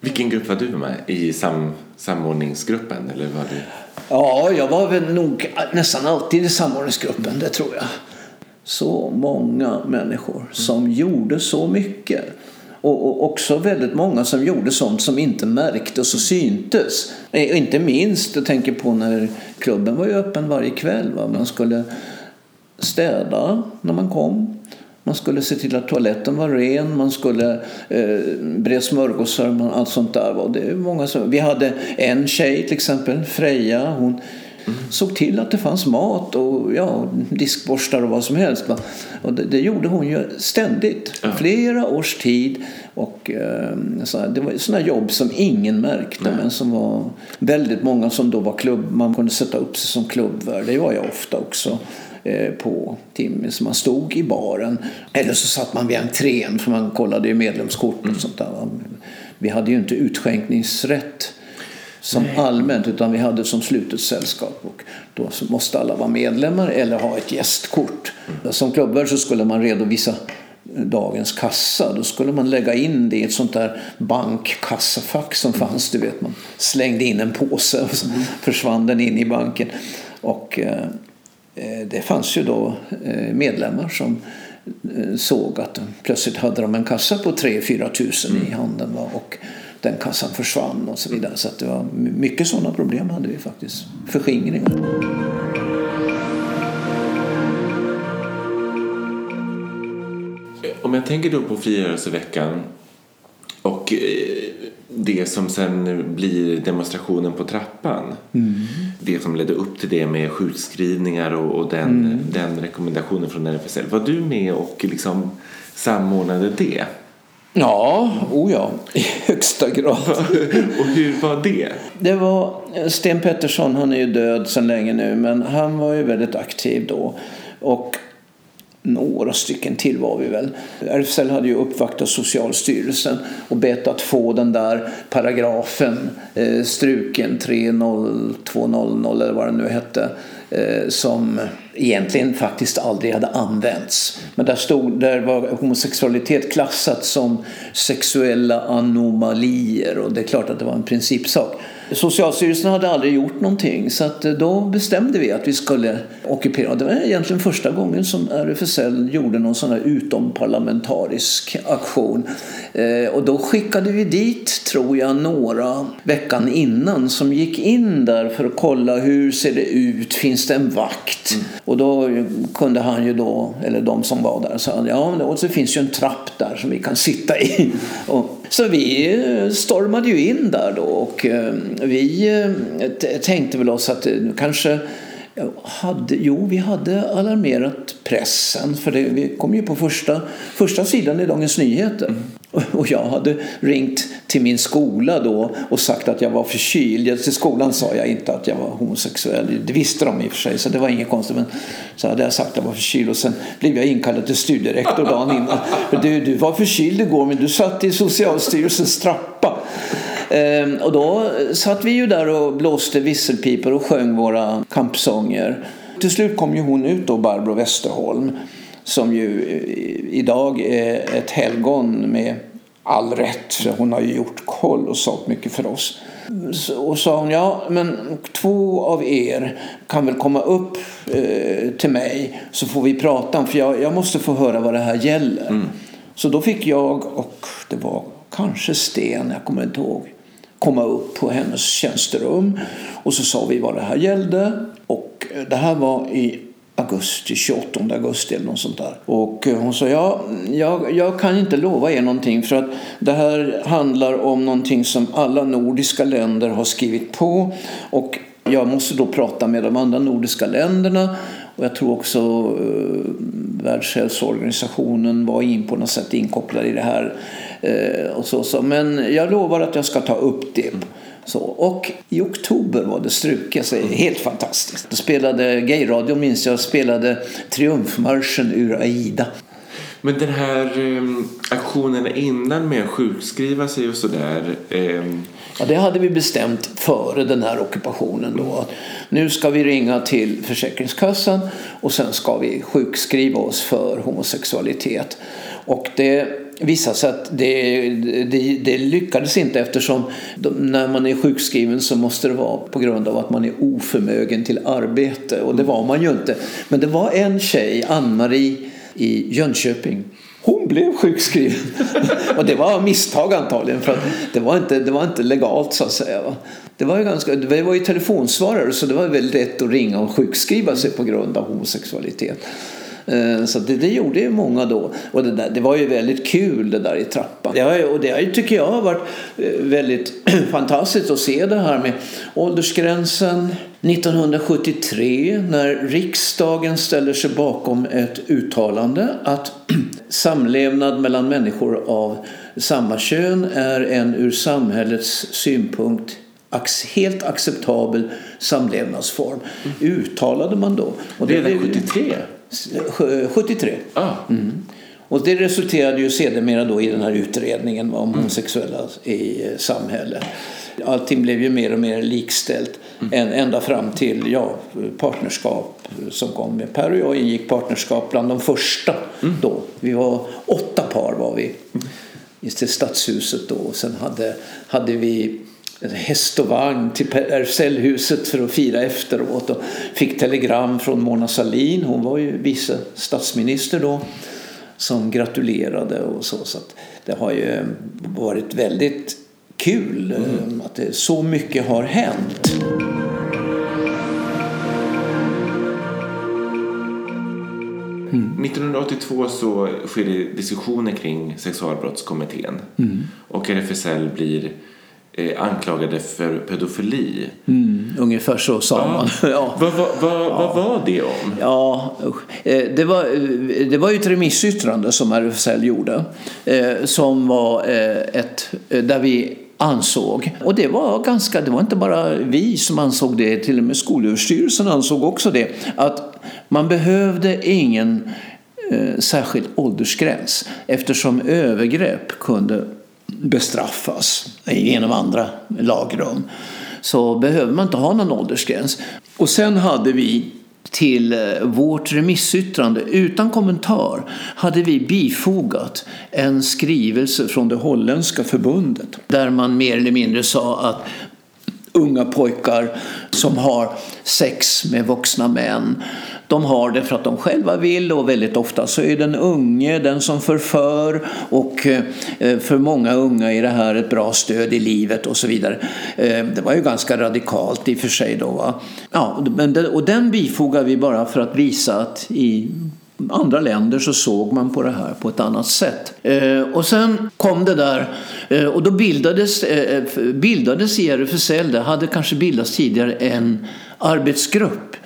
Vilken grupp var du med i sam, samordningsgruppen? Eller var du... Ja, jag var väl nog nästan alltid i samordningsgruppen, det tror jag. Så många människor som mm. gjorde så mycket. Och, också väldigt många som gjorde sånt som inte märktes och syntes. Eh, inte minst, jag tänker på när klubben var öppen varje kväll. Va? Man skulle städa när man kom. Man skulle se till att toaletten var ren, man skulle eh, bre smörgåsar, och allt sånt där. Och det är många som, vi hade en tjej till exempel, Freja, hon mm. såg till att det fanns mat och ja, diskborstar och vad som helst. Och det, det gjorde hon ju ständigt, ja. flera års tid. Och, eh, så det var sådana jobb som ingen märkte Nej. men som var väldigt många som då var klubb, man kunde sätta upp sig som klubbvärd. Det var jag ofta också. Eh, på timmen. Så man stod i baren. Eller så satt man vid entrén för man kollade ju medlemskort och mm. sånt där. Vi hade ju inte utskänkningsrätt som Nej. allmänt utan vi hade som slutet sällskap. Och då måste alla vara medlemmar eller ha ett gästkort. Mm. Som klubbvärd så skulle man redovisa dagens kassa. Då skulle man lägga in det i ett sånt där bankkassafack som fanns. Du vet, man slängde in en påse och så mm. försvann den in i banken. Och eh, det fanns ju då eh, medlemmar som eh, såg att plötsligt hade de en kassa på 3-4 tusen i mm. handen och den kassan försvann och så vidare. Så det var mycket sådana problem hade vi faktiskt. Förskingringar. Om jag tänker då på frigörelseveckan och det som sen blir demonstrationen på trappan. Mm. Det som ledde upp till det med sjukskrivningar och, och den, mm. den rekommendationen från RFSL. Var du med och liksom samordnade det? Ja, oh ja, i högsta grad. och hur var det? Det var Sten Pettersson, han är ju död sedan länge nu, men han var ju väldigt aktiv då. Och några stycken till var vi väl. RFSL hade ju uppvaktat Socialstyrelsen och bett att få den där paragrafen eh, struken 30200 eller vad den nu hette Eh, som egentligen faktiskt aldrig hade använts. Men där, stod, där var homosexualitet klassat som sexuella anomalier och det är klart att det var en principsak. Socialstyrelsen hade aldrig gjort någonting så att eh, då bestämde vi att vi skulle ockupera. Det var egentligen första gången som RFSL gjorde någon sån här utomparlamentarisk aktion. Eh, och då skickade vi dit, tror jag, några veckan innan som gick in där för att kolla hur ser det ut, finns det en vakt? Mm. Och då kunde han ju då, eller de som var där, sa ja, och så finns ju en trapp där som vi kan sitta i. Och, så vi eh, stormade ju in där då och eh, vi eh, tänkte väl oss att kanske hade, jo, vi hade alarmerat pressen för det, vi kom ju på första, första sidan i Dagens Nyheter. Mm. Och jag hade ringt till min skola då och sagt att jag var förkyld. Till skolan sa jag inte att jag var homosexuell. Det visste de i och för sig så det var inget konstigt. Men så hade jag sagt att jag var förkyld och sen blev jag inkallad till studierektor dagen innan. Du, du var förkyld igår men du satt i Socialstyrelsens trappa. Ehm, och då satt vi ju där och blåste visselpipor och sjöng våra kampsånger. Till slut kom ju hon ut då, Barbro Westerholm, som ju idag är ett helgon med all rätt, för hon har ju gjort kolossalt mycket för oss. Och sa hon, ja men två av er kan väl komma upp eh, till mig så får vi prata, för jag, jag måste få höra vad det här gäller. Mm. Så då fick jag och det var kanske Sten, jag kommer inte ihåg, komma upp på hennes tjänsterum. Och så sa vi vad det här gällde. Och det här var i augusti, 28 augusti eller något sånt där. Och eh, hon sa, ja, jag, jag kan inte lova er någonting för att det här handlar om någonting som alla nordiska länder har skrivit på. Och jag måste då prata med de andra nordiska länderna och jag tror också eh, Världshälsoorganisationen var in på något sätt inkopplad i det här. Eh, och så, så. Men jag lovar att jag ska ta upp det. Så, och i oktober var det struket, så helt fantastiskt. Då spelade Gayradio, minns jag, spelade Triumfmarschen ur Aida. Men den här um, aktionen innan med att sjukskriva sig och sådär. Um... Ja, det hade vi bestämt före den här ockupationen. Då. Att nu ska vi ringa till Försäkringskassan och sen ska vi sjukskriva oss för homosexualitet. Och det visade sig att det, det, det, lyckades inte eftersom de, när man är sjukskriven så måste det vara på grund av att man är oförmögen till arbete och det var man ju inte. Men det var en tjej, Ann-Marie i Jönköping hon blev sjukskriven. och det var misstag antagligen för att det var inte, det var inte legalt så att säga. Det var ju, ganska, det var ju telefonsvarare så det var väldigt lätt att ringa och sjukskriva sig på grund av homosexualitet. Eh, så det, det gjorde ju många då. Och det, där, det var ju väldigt kul det där i trappan. Det har, och det tycker jag har varit eh, väldigt fantastiskt att se det här med åldersgränsen. 1973 när riksdagen ställer sig bakom ett uttalande att samlevnad mellan människor av samma kön är en ur samhällets synpunkt helt acceptabel samlevnadsform. Mm. Uttalade man då. Och det Redan 73? 73. Ah. Mm. Och det resulterade ju sedermera då i den här utredningen om mm. homosexuella i eh, samhället. Allting blev ju mer och mer likställt mm. ända fram till ja, partnerskap som kom. Per och jag ingick partnerskap bland de första mm. då. Vi var åtta par var vi mm. i stadshuset då. Och sen hade, hade vi häst och vagn till RFSL-huset för att fira efteråt och fick telegram från Mona Sahlin, hon var ju vice statsminister då, som gratulerade och så. så det har ju varit väldigt kul mm. att det, så mycket har hänt. Mm. 1982 så sker det diskussioner kring sexualbrottskommittén mm. och RFSL blir eh, anklagade för pedofili. Mm, ungefär så sa ja. man. ja. Vad, vad, vad, ja. vad, var det om? Ja, eh, det var, eh, det var ett remissyttrande som RFSL gjorde. Eh, som var ett, där vi ansåg. Och det var ganska, det var inte bara vi som ansåg det, till och med Skolöverstyrelsen ansåg också det. Att man behövde ingen eh, särskild åldersgräns eftersom övergrepp kunde bestraffas genom andra lagrum så behöver man inte ha någon åldersgräns. Och sen hade vi till eh, vårt remissyttrande utan kommentar hade vi bifogat en skrivelse från det holländska förbundet där man mer eller mindre sa att unga pojkar som har sex med vuxna män de har det för att de själva vill och väldigt ofta så är den unge den som förför och eh, för många unga är det här ett bra stöd i livet och så vidare. Eh, det var ju ganska radikalt i och för sig då. Va? Ja, och den bifogar vi bara för att visa att i andra länder så såg man på det här på ett annat sätt. Eh, och sen kom det där och då bildades, bildades i RFSL, det hade kanske bildats tidigare, en arbetsgrupp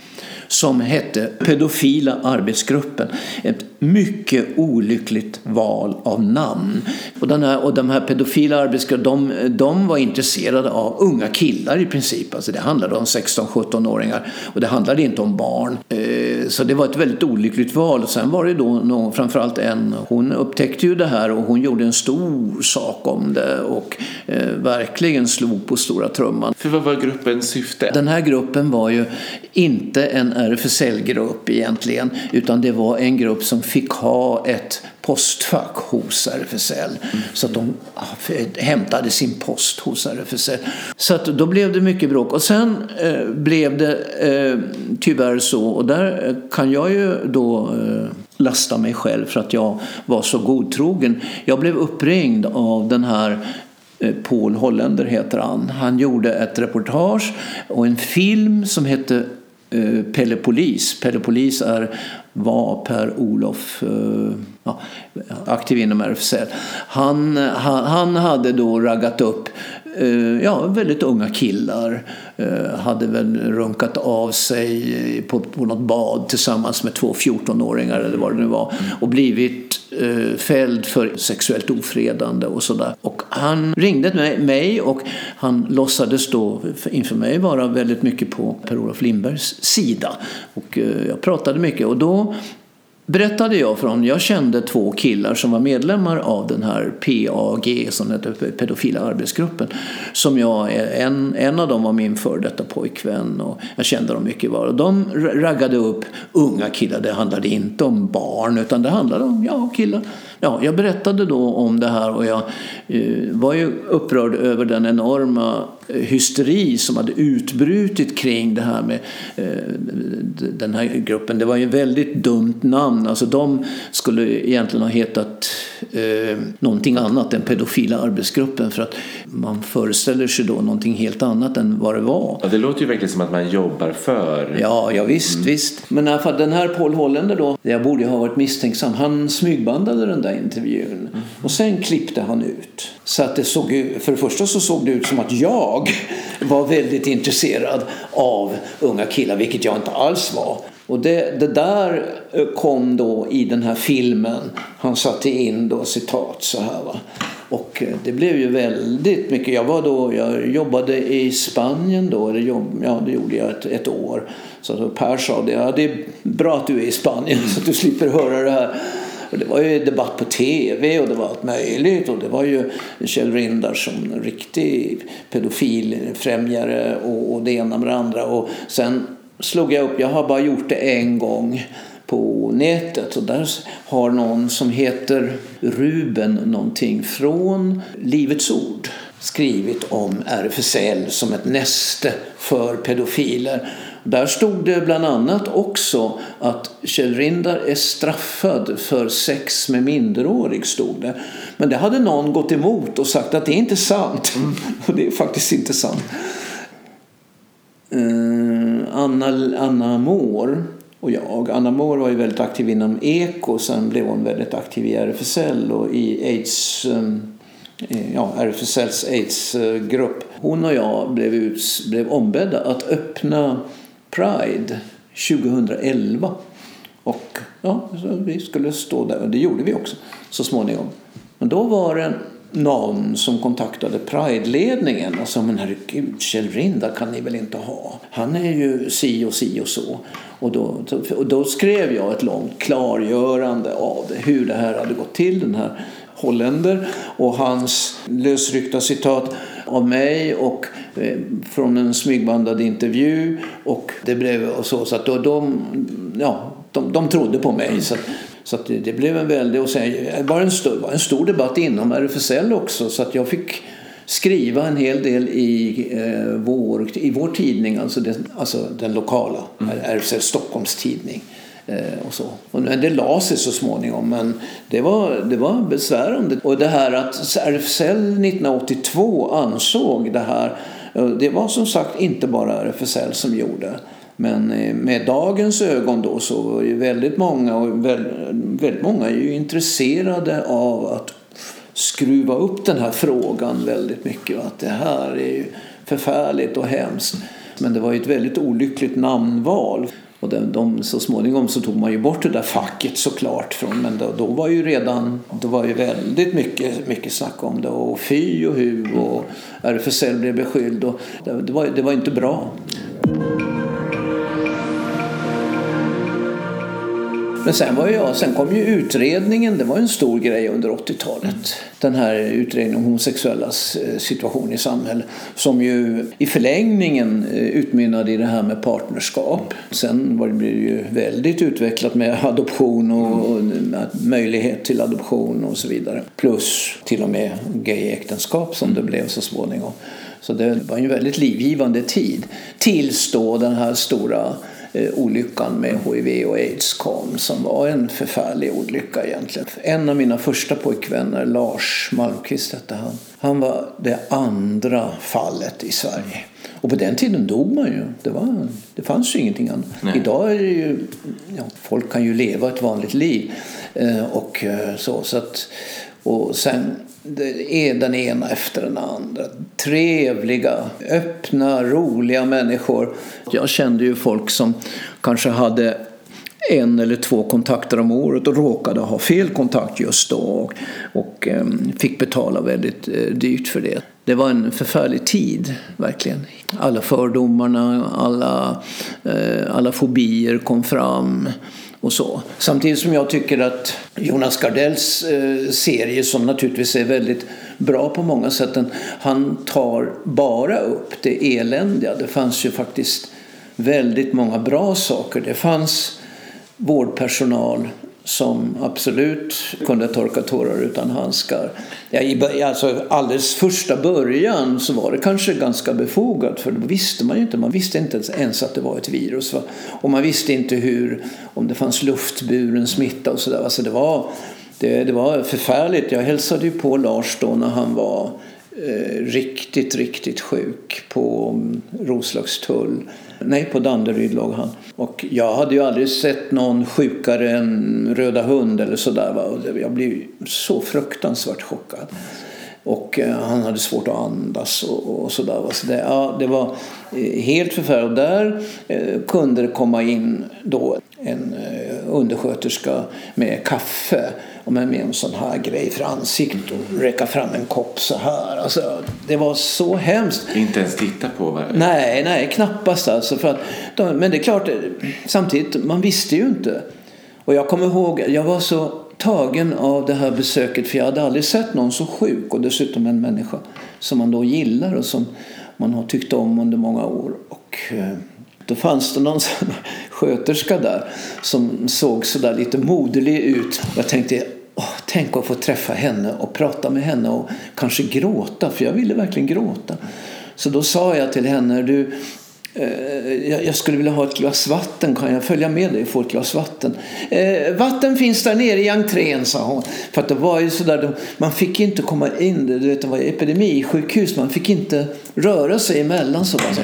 som hette Pedofila arbetsgruppen. Ett mycket olyckligt val av namn. Och, den här, och de här pedofila arbetsgruppen, de, de var intresserade av unga killar i princip. Alltså det handlade om 16-17-åringar och det handlade inte om barn. Eh, så det var ett väldigt olyckligt val. Sen var det då någon, framförallt en, hon upptäckte ju det här och hon gjorde en stor sak om det och eh, verkligen slog på stora trumman. För vad var gruppens syfte? Den här gruppen var ju inte en RFSL-grupp egentligen utan det var en grupp som fick ha ett postfack hos RFSL. Mm. Så att de hämtade sin post hos RFSL. Så att då blev det mycket bråk. Och sen eh, blev det eh, tyvärr så, och där eh, kan jag ju då eh, lasta mig själv för att jag var så godtrogen. Jag blev uppringd av den här eh, Paul Holländer heter han. Han gjorde ett reportage och en film som hette eh, Pelle Polis. Pelle Polis är, var Per-Olof eh, ja, aktiv inom RFSL. Han, han, han, hade då raggat upp Eh, ja, väldigt unga killar. Eh, hade väl runkat av sig på, på något bad tillsammans med två 14-åringar eller vad det nu var. Och blivit eh, fälld för sexuellt ofredande och sådär. Och han ringde mig och han låtsades då inför mig vara väldigt mycket på Per-Olof Lindbergs sida. Och jag pratade mycket och då berättade jag för honom. Jag kände två killar som var medlemmar av den här PAG, som heter pedofila arbetsgruppen. Som jag, en, en av dem var min före detta pojkvän och jag kände dem mycket väl. Och de raggade upp unga killar. Det handlade inte om barn utan det handlade om ja, killar ja, jag berättade då om det här och jag eh, var ju upprörd över den enorma hysteri som hade utbrutit kring det här med eh, den här gruppen. Det var ju ett väldigt dumt namn. Alltså de skulle egentligen ha hetat eh, någonting annat än pedofila arbetsgruppen för att man föreställer sig då någonting helt annat än vad det var. Ja, det låter ju verkligen som att man jobbar för... Ja, ja visst, mm. visst. Men i alla fall den här Paul Holländer då, jag borde ha varit misstänksam, han smygbandade den där intervjun mm. och sen klippte han ut. Så att det såg för det första så såg det ut som att jag jag var väldigt intresserad av unga killar, vilket jag inte alls var. Och det, det där eh, kom då i den här filmen. Han satte in då citat så här. Va? Och eh, det blev ju väldigt mycket. Jag, var då, jag jobbade i Spanien då. Eller jobb, ja, det gjorde jag ett, ett år. Så Per sa det, ja, det är bra att du är i Spanien så att du slipper höra det här. Och det var ju debatt på tv och det var allt möjligt. Och det var ju Kjell Rindar som en riktig pedofilfrämjare och, och det ena med det andra. Och sen slog jag upp, jag har bara gjort det en gång på nätet och där har någon som heter Ruben någonting från Livets Ord skrivit om RFSL som ett näste för pedofiler. Där stod det bland annat också att Kjell Rindar är straffad för sex med minderårig. Stod det. Men det hade någon gått emot och sagt att det är inte sant. Mm. Och det är faktiskt inte sant. Uh, Anna, Anna Moore och jag. Anna Moore var ju väldigt aktiv inom Eko. Sen blev hon väldigt aktiv i RFSL och i AIDS um, ja, RFSLs AIDS-grupp. Hon och jag blev, ut, blev ombedda att öppna Pride 2011. Och ja, vi skulle stå där och det gjorde vi också så småningom. Men då var det någon som kontaktade Pride-ledningen och sa men herregud, Kjell Rindar kan ni väl inte ha? Han är ju si och si och så. Och då, och då skrev jag ett långt klargörande av det, hur det här hade gått till. Den här holländer och hans lösryckta citat av mig och från en smygbandad intervju och det blev och så, så att då, de, ja, de, de trodde på mig. Så, så att det, det, blev en väldig... Och sen var en, stor, en stor debatt inom RFSL också så att jag fick skriva en hel del i, eh, vår, i vår tidning, alltså den, alltså den lokala, mm. RFSL Stockholms tidning. Eh, och så. Och det la sig så småningom men det var, det var besvärande. Och det här att RFSL 1982 ansåg det här, eh, Eh, det var som sagt inte bara RFSL som gjorde. Men eh, med dagens ögon då så var ju väldigt många, och väldigt många är ju intresserade av att skruva upp den här frågan väldigt mycket. Att det här är ju förfärligt och hemskt. Men det var ju ett väldigt olyckligt namnval. Och de, de, så småningom så tog man ju bort det där facket såklart. Från, men då, då var ju redan det var ju väldigt mycket, mycket snack om det. Och fy och hu och RFSL blev beskylld. Och det, det, var, det var inte bra. Men sen, var jag, sen kom ju utredningen, det var en stor grej under 80-talet. Den här utredningen om homosexuellas eh, situation i samhället. Som ju i förlängningen eh, utmynnade i det här med partnerskap. Sen var det ju väldigt utvecklat med adoption och, och möjlighet till adoption och så vidare. Plus till och med gayäktenskap som det blev så småningom. Så det var en väldigt livgivande tid. Tills då den här stora olyckan med hiv och aids kom som var en förfärlig olycka egentligen. En av mina första pojkvänner, Lars Malmqvist hette han, han var det andra fallet i Sverige. Och på den tiden dog man ju. Det, var, det fanns ju ingenting annat. Nej. Idag är det ju, ja, folk kan ju leva ett vanligt liv. Eh, och eh, så, så att, och sen det är den ena efter den andra. Trevliga, öppna, roliga människor. Jag kände ju folk som kanske hade en eller två kontakter om året och råkade ha fel kontakt just då och, och um, fick betala väldigt uh, dyrt för det. Det var en förfärlig tid, verkligen. Alla fördomarna, alla, uh, alla fobier kom fram och så. Samtidigt som jag tycker att Jonas Gardells eh, serie som naturligtvis är väldigt bra på många sätt. Han tar bara upp det eländiga. Det fanns ju faktiskt väldigt många bra saker. Det fanns vårdpersonal som absolut kunde torka tårar utan handskar. Ja, i, alltså, alldeles första början så var det kanske ganska befogat för då visste man ju inte. Man visste inte ens att det var ett virus. Va? Och man visste inte hur, om det fanns luftburen smitta och sådär. Alltså, det, var, det, det var förfärligt. Jag hälsade ju på Lars då när han var eh, riktigt, riktigt sjuk på mm, Roslagstull Nej, på Danderyd låg han. Och jag hade ju aldrig sett någon sjukare än Röda hund eller sådär. Jag blev så fruktansvärt chockad. Och eh, han hade svårt att andas och, och sådär. Så det, ja, det var eh, helt förfärligt. Och där eh, kunde det komma in då en eh, undersköterska med kaffe och med en sån här grej för ansiktet och räcka fram en kopp så här. Alltså, det var så hemskt. Inte ens titta på? Vad... Nej, nej, knappast alltså. För att, men det är klart, samtidigt, man visste ju inte. Och jag kommer ihåg, jag var så tagen av det här besöket för jag hade aldrig sett någon så sjuk och dessutom en människa som man då gillar och som man har tyckt om under många år. Och eh, då fanns det någon sköterska där som såg sådär lite moderlig ut. Jag tänkte, Oh, tänk att få träffa henne och prata med henne och kanske gråta, för jag ville verkligen gråta. Så då sa jag till henne, du, eh, jag skulle vilja ha ett glas vatten, kan jag följa med dig och få ett glas vatten? Eh, vatten finns där nere i entrén, sa hon. För att det var ju sådär, man fick inte komma in, du vet, det var epidemisjukhus, man fick inte röra sig emellan. Så, så.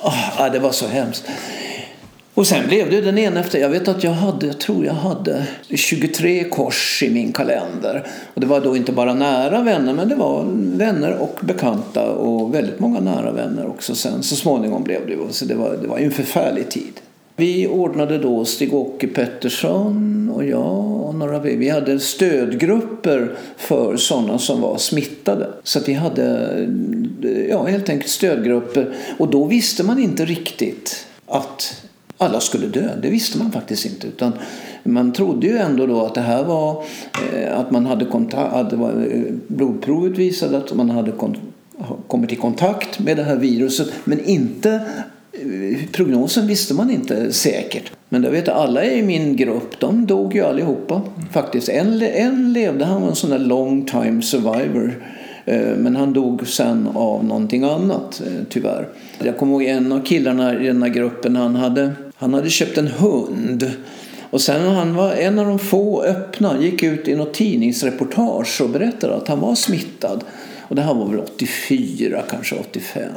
Oh, det var så hemskt. Och sen blev det den ena efter. Jag vet att jag hade, jag tror jag hade 23 kors i min kalender. Och det var då inte bara nära vänner, men det var vänner och bekanta och väldigt många nära vänner också sen. Så småningom blev det. Så det var, det var en förfärlig tid. Vi ordnade då Stig-Åke Pettersson och jag och några vi hade stödgrupper för sådana som var smittade. Så vi hade ja, helt enkelt stödgrupper och då visste man inte riktigt att alla skulle dö. Det visste man faktiskt inte. Utan man trodde ju ändå då att det här var eh, att man hade kontakt, eh, blodprovet visade att man hade kommit i kontakt med det här viruset men inte prognosen visste man inte säkert. Men det vet alla i min grupp, de dog ju allihopa. Faktiskt. En, en levde, han var en sån där long time survivor. Eh, men han dog sen av någonting annat, eh, tyvärr. Jag kommer ihåg en av killarna i den här gruppen, han hade, han hade köpt en hund. Och sen han var en av de få öppna, gick ut i något tidningsreportage och berättade att han var smittad. Och det här var väl 84, kanske 85.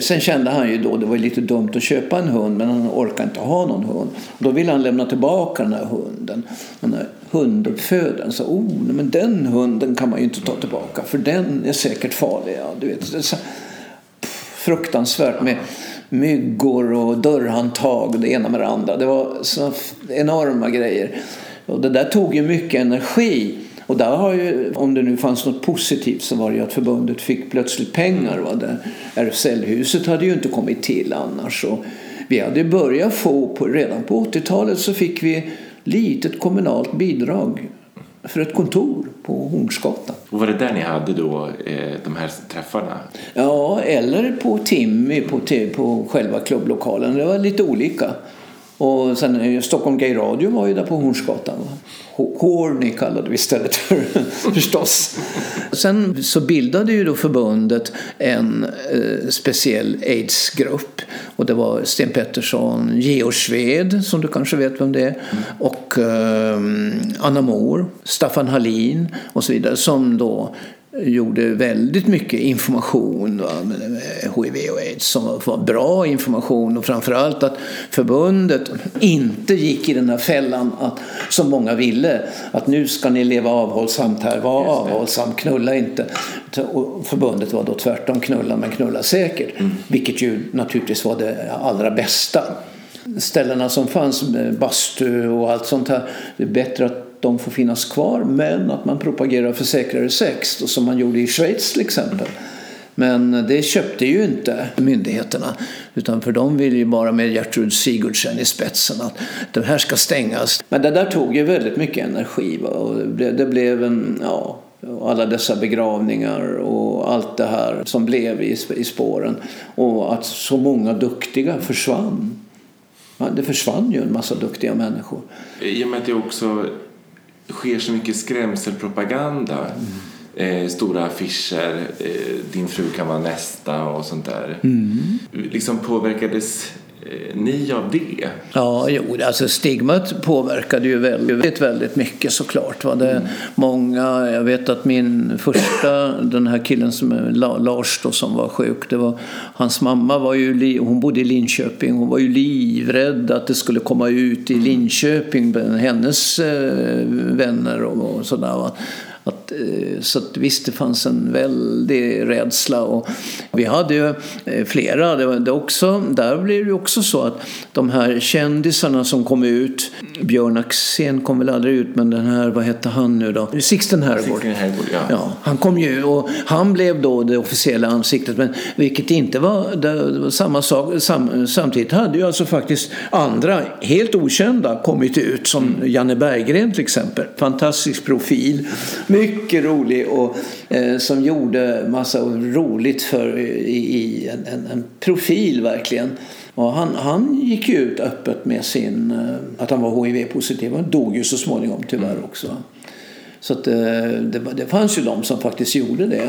Sen kände han ju då det var lite dumt att köpa en hund men han orkade inte ha någon hund. Då ville han lämna tillbaka den här hunden. Den här hunduppfödaren sa oh, men den hunden kan man ju inte ta tillbaka för den är säkert farlig. Ja, du vet, det är så fruktansvärt med myggor och dörrhandtag och det ena med det andra. Det var så enorma grejer. Och det där tog ju mycket energi. Och där har ju, om det nu fanns något positivt så var det ju att förbundet fick plötsligt pengar. Va? RFSL-huset hade ju inte kommit till annars. Och vi hade börjat få, på, redan på 80-talet så fick vi litet kommunalt bidrag för ett kontor på Hornsgatan. Och var det där ni hade då eh, de här träffarna? Ja, eller på Timmy på, på själva klubblokalen. Det var lite olika. Och sen eh, Stockholm Gay Radio var ju där på Hornsgatan. Horny kallade vi istället för förstås. Sen så bildade ju då förbundet en eh, speciell aidsgrupp. Och det var Sten Pettersson, Georg Sved som du kanske vet vem det är. Och eh, Anna Mor, Staffan Hallin och så vidare. Som då gjorde väldigt mycket information va, med HIV och aids som var bra information och framförallt att förbundet inte gick i den här fällan att, som många ville att nu ska ni leva avhållsamt här, var avhållsam, knulla inte. Och förbundet var då tvärtom, knulla men knulla säkert. Mm. Vilket ju naturligtvis var det allra bästa. Ställena som fanns, bastu och allt sånt här, det är bättre att de får finnas kvar men att man propagerar för säkrare sex som man gjorde i Schweiz till exempel. Men det köpte ju inte myndigheterna. Utan för de vill ju bara med Gertrud Sigurdsen i spetsen att det här ska stängas. Men det där tog ju väldigt mycket energi. Va? Och det, blev, det blev en, ja, alla dessa begravningar och allt det här som blev i, i spåren. Och att så många duktiga försvann. Det försvann ju en massa duktiga människor. I och med att det också sker så mycket skrämselpropaganda. Mm. Eh, stora affischer, eh, din fru kan vara nästa och sånt där. Mm. Liksom påverkades ni av det? Ja, jo, alltså stigmat påverkade ju väldigt, väldigt mycket såklart. Va? Det, mm. många, jag vet att min första, den här killen som Lars då, som var sjuk, det var, hans mamma var ju, hon bodde i Linköping, hon var ju livrädd att det skulle komma ut i mm. Linköping, hennes eh, vänner och, och sådär. Va? Att, eh, så att visst, det fanns en väldig rädsla. Och vi hade ju eh, flera. Det, det också, där blev det också så att de här kändisarna som kom ut. Björn Axén kom väl aldrig ut, men den här, vad hette han nu då? Sixten Herrgård. ja. ja. Han kom ju och han blev då det officiella ansiktet. Men vilket inte var, det var samma sak. Sam, samtidigt hade ju alltså faktiskt andra, helt okända, kommit ut. Som mm. Janne Berggren till exempel. Fantastisk profil mycket rolig och eh, som gjorde massa roligt för i, i en, en, en, profil verkligen. Och han, han gick ju ut öppet med sin, eh, att han var hiv-positiv. Han dog ju så småningom tyvärr också. Så att, eh, det, det fanns ju de som faktiskt gjorde det.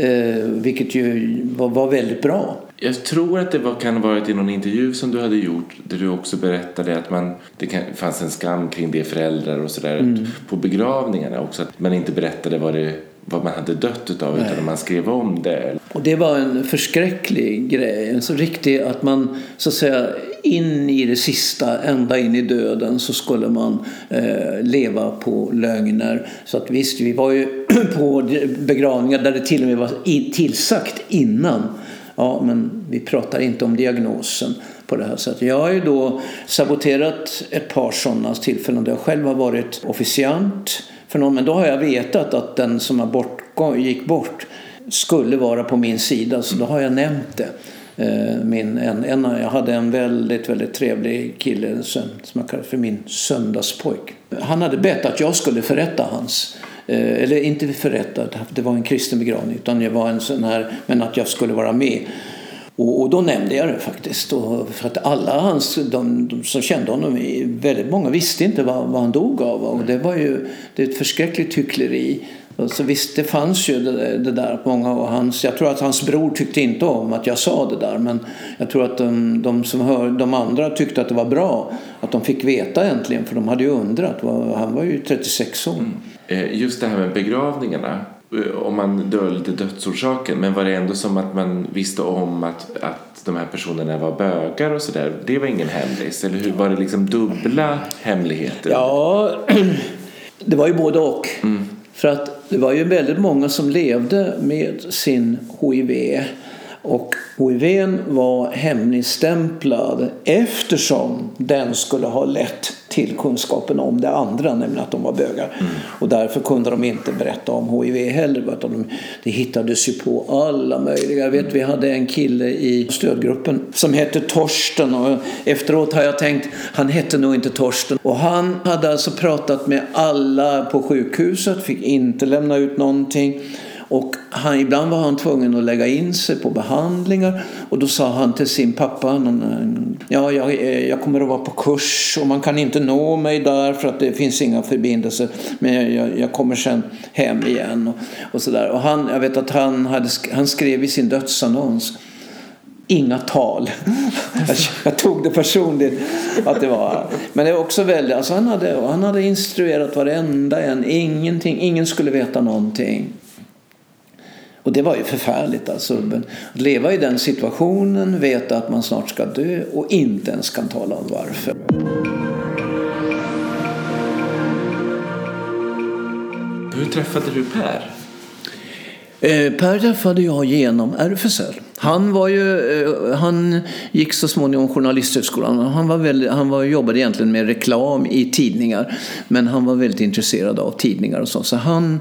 Eh, vilket ju var, var, väldigt bra. Jag tror att det var, kan ha varit i någon intervju som du hade gjort där du också berättade att man, det kan, fanns en skam kring det föräldrar och sådär mm. på begravningarna också. Att man inte berättade vad, det, vad man hade dött utav Nej. utan man skrev om det. Och det var en förskräcklig grej. En så riktig att man så att säga in i det sista, ända in i döden så skulle man eh, leva på lögner. Så att visst, vi var ju på begravningar där det till och med var tillsagt innan Ja, men vi pratar inte om diagnosen. på det här sättet. Jag har ju då saboterat ett par sådana tillfällen där jag själv har varit officiant för någon, men då har jag vetat att den som har bort, gick bort skulle vara på min sida, så då har jag nämnt det. Eh, min, en, en, jag hade en väldigt, väldigt trevlig kille som jag kallade för min söndagspojk. Han hade bett att jag skulle förrätta hans Eh, eller inte förrättad, det var en kristen begravning, utan jag var en sån här, men att jag skulle vara med. Och, och då nämnde jag det faktiskt. Och för att alla hans, de, de, som kände honom, väldigt många visste inte vad, vad han dog av. Och det var ju det är ett förskräckligt hyckleri. Så visst, det fanns ju det, det där många och hans, jag tror att hans bror tyckte inte om att jag sa det där men jag tror att de, de som hör, de andra tyckte att det var bra att de fick veta äntligen för de hade ju undrat, han var ju 36 år. Mm. Eh, just det här med begravningarna, eh, om man döljde dödsorsaken men var det ändå som att man visste om att, att de här personerna var bögar och sådär? Det var ingen hemlis, eller hur? Var det liksom dubbla hemligheter? Ja, det var ju både och. Mm. För att det var ju väldigt många som levde med sin hiv. Och hiv var hemligstämplad eftersom den skulle ha lett till kunskapen om det andra, nämligen att de var bögar. Mm. Och därför kunde de inte berätta om hiv heller. Utan de, det hittades ju på alla möjliga. Jag vet vi hade en kille i stödgruppen som hette Torsten. Och efteråt har jag tänkt, han hette nog inte Torsten. Och han hade alltså pratat med alla på sjukhuset, fick inte lämna ut någonting. Och han, ibland var han tvungen att lägga in sig på behandlingar och då sa han till sin pappa eh, ja, jag, eh, jag kommer att vara på kurs och man kan inte nå mig där för att det finns inga förbindelser men jag, jag jag kommer sen hem igen och, och så där. Och han, jag vet att han, hade, han skrev i sin dödsannons inga tal. Jag tog det personligt. Att det var. Men det var också väldigt, alltså han, hade, han hade instruerat varenda en. Ingenting, ingen skulle veta någonting. Och det var ju förfärligt alltså. Att leva i den situationen, veta att man snart ska dö och inte ens kan tala om varför. Hur träffade du Per? Eh, per träffade jag genom RFSL. Han, var ju, eh, han gick så småningom Journalisthögskolan. Han, var väldigt, han var, jobbade egentligen med reklam i tidningar. Men han var väldigt intresserad av tidningar och så. Så han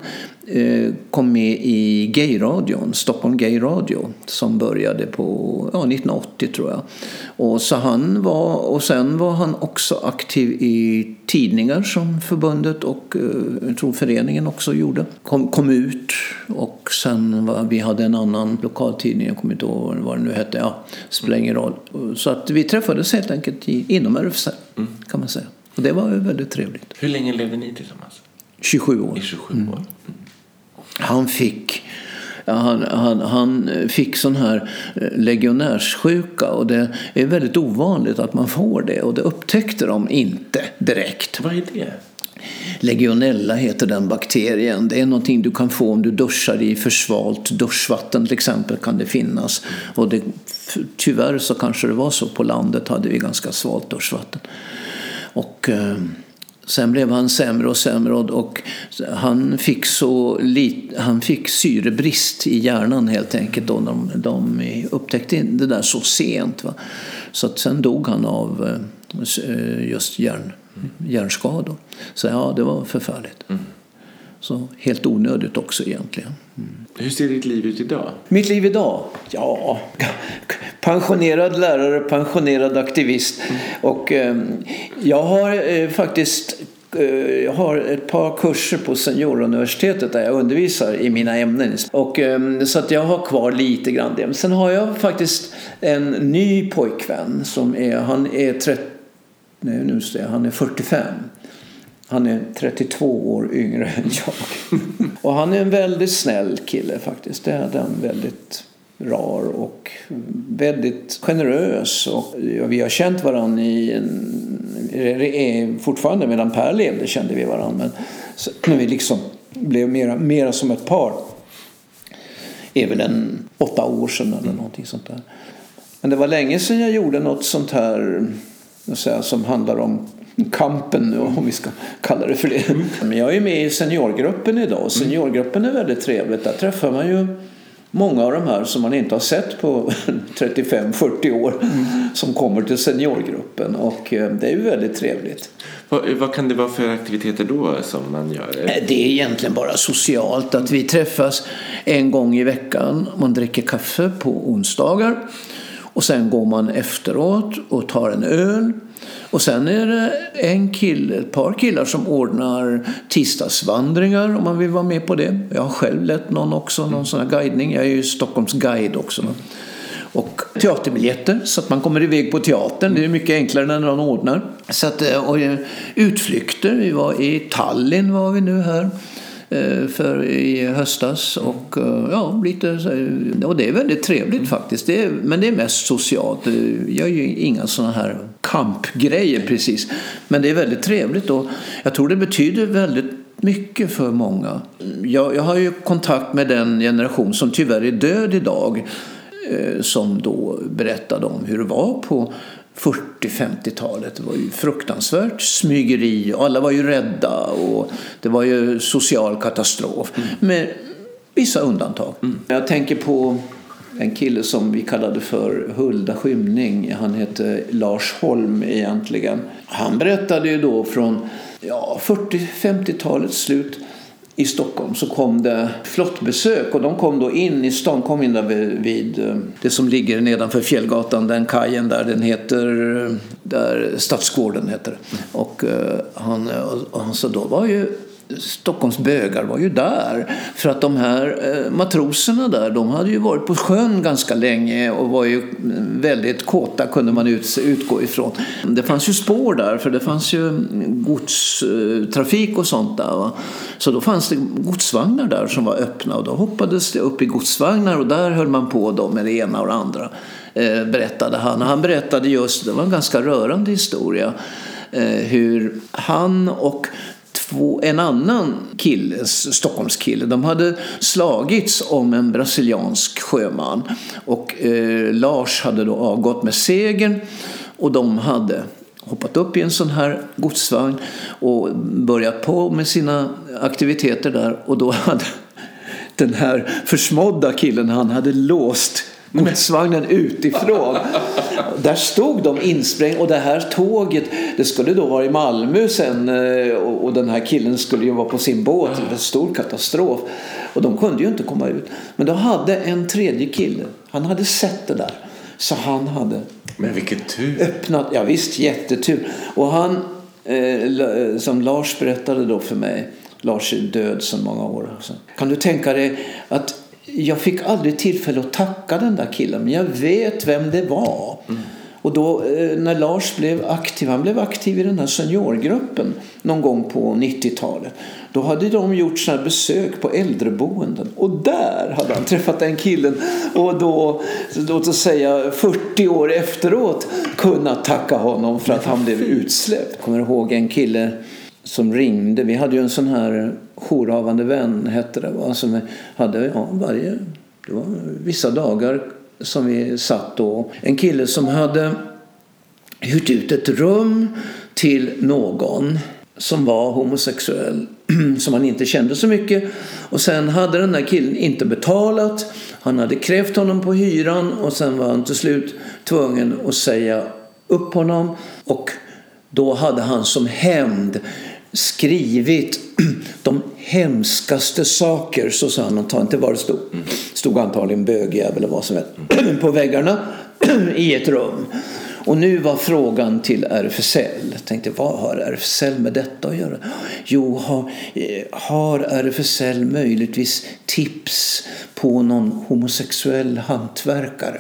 kom med i gayradion, Stockholm Gay Radio, som började på ja, 1980 tror jag. Och, så han var, och sen var han också aktiv i tidningar som förbundet och eh, jag tror föreningen också gjorde. Kom, kom ut och sen var, vi hade en annan lokaltidning, jag kommer inte ihåg vad det nu hette, ja, spelar ingen roll. Så att vi träffades helt enkelt i, inom RFSL mm. kan man säga. Och det var väldigt trevligt. Hur länge levde ni tillsammans? 27 år. I 27 år. Mm. Han fick han, han, han, fick sån här eh, legionärssjuka och det är väldigt ovanligt att man får det och det upptäckte de inte direkt. Vad är det? Legionella heter den bakterien. Det är någonting du kan få om du duschar i för svalt duschvatten till exempel kan det finnas. Och det, tyvärr så kanske det var så på landet hade vi ganska svalt duschvatten. Och... Sen blev han sämre och sämre och han fick, så lit, han fick syrebrist i hjärnan helt enkelt. Och de, de upptäckte det där så sent. Va? Så att sen dog han av eh, just hjärn, hjärnskador. Så ja, det var förfärligt. Mm. Så helt onödigt också egentligen. Mm. Hur ser ditt liv ut idag? Mitt liv idag? Ja, pensionerad lärare, pensionerad aktivist. Mm. Och eh, jag har eh, faktiskt eh, jag har ett par kurser på Senioruniversitetet där jag undervisar i mina ämnen. Och, eh, så att jag har kvar lite grann det. Men sen har jag faktiskt en ny pojkvän som är, han är 30, nej, nu ser jag, han är 45. Han är 32 år yngre än jag. Och han är en väldigt snäll kille faktiskt. Det är den väldigt rar och väldigt generös. Och vi har känt varandra i en, fortfarande medan Per levde kände vi varandra. Men vi liksom blev mera, mera som ett par. väl en åtta år sedan eller någonting sånt där. Men det var länge sedan jag gjorde något sånt här säga, som handlar om kampen om vi ska kalla det för det. Men jag är med i seniorgruppen idag och seniorgruppen är väldigt trevligt. Där träffar man ju många av de här som man inte har sett på 35-40 år mm. som kommer till seniorgruppen och eh, det är ju väldigt trevligt. Vad, vad, kan det vara för aktiviteter då som man gör? Eh, det är egentligen bara socialt att vi träffas en gång i veckan. Man dricker kaffe på onsdagar och sen går man efteråt och tar en öl och sen är det en kille, ett par killar som ordnar tisdagsvandringar om man vill vara med på det. Jag har själv lett någon också, någon sån här guidning. Jag är ju Stockholms guide också. Och teaterbiljetter så att man kommer iväg på teatern. Det är mycket enklare när någon ordnar. Så att, eh, och eh, utflykter. Vi var i Tallinn var vi nu här. Eh, för i höstas. Och, eh, ja, lite, och det är väldigt trevligt faktiskt. Det är, men det är mest socialt. Jag gör ju inga sådana här kampgrejer precis. Men det är väldigt trevligt och jag tror det betyder väldigt mycket för många. Jag, jag har ju kontakt med den generation som tyvärr är död idag eh, som då berättade om hur det var på 40-50-talet. Det var ju fruktansvärt smygeri och alla var ju rädda och det var ju social katastrof. Mm. Med vissa undantag. Mm. Jag tänker på en kille som vi kallade för Hulda Skymning. Han hette Lars Holm egentligen. Han berättade ju då från ja, 40-50-talets slut i Stockholm så kom det flottbesök och de kom då in i stan, kom in där vid, vid eh, det som ligger nedanför Fjällgatan, den kajen där den heter, eh, där Stadsgården heter. Och uh, han, och han sa då var ju Stockholms bögar var ju där. För att de här eh, matroserna där, de hade ju varit på sjön ganska länge och var ju mm, väldigt kåta kunde man utgå ifrån. Det fanns ju spår där, för det fanns ju godstrafik och sånt där. Va? Så då fanns det godsvagnar där som var öppna och då hoppades det upp i godsvagnar och där höll man på då med det ena och det andra. Eh, berättade han. Han berättade just, det var en ganska rörande historia, eh, hur han och två, en annan kille, Stockholmskille, de hade slagits om en brasiliansk sjöman. Och eh, Lars hade då avgått med segern och de hade hoppat upp i en sån här godsvagn och börjat på med sina aktiviteter där. Och då hade den här försmådda killen, han hade låst godsvagnen utifrån. Där stod de insprängda och det här tåget det skulle då vara i Malmö sen eh, och den här killen skulle ju vara på sin båt. Det var en stor katastrof. Och de kunde ju inte komma ut. Men då hade en tredje kille, han hade sett det där. Så han hade Men vilken tur! Öppnat, ja visst, jättetur. Och han, eh, som Lars berättade då för mig, Lars är död sedan många år. Kan du tänka dig att jag fick aldrig tillfälle att tacka den där killen, men jag vet vem det var. Mm. Och då eh, när Lars blev aktiv, han blev aktiv i den här seniorgruppen någon gång på 90-talet. Då hade de gjort sådana besök på äldreboenden och där hade han träffat den killen och då, låt oss säga 40 år efteråt kunnat tacka honom för att han blev utsläppt. Jag kommer ihåg en kille som ringde. Vi hade ju en sån här jourhavande vän, hette det, va? som hade ja, varje, det var vissa dagar som vi satt då. En kille som hade hyrt ut ett rum till någon som var homosexuell som han inte kände så mycket. Och sen hade den där killen inte betalat. Han hade krävt honom på hyran och sen var han till slut tvungen att säga upp honom. Och då hade han som hämnd skrivit de hemskaste saker, så sa han, ta inte vad det stod. stod antagligen bögjävel eller vad som helst, på väggarna i ett rum. Och nu var frågan till RFSL. Jag tänkte, vad har RFSL med detta att göra? Jo, har, eh, har RFSL möjligtvis tips på någon homosexuell hantverkare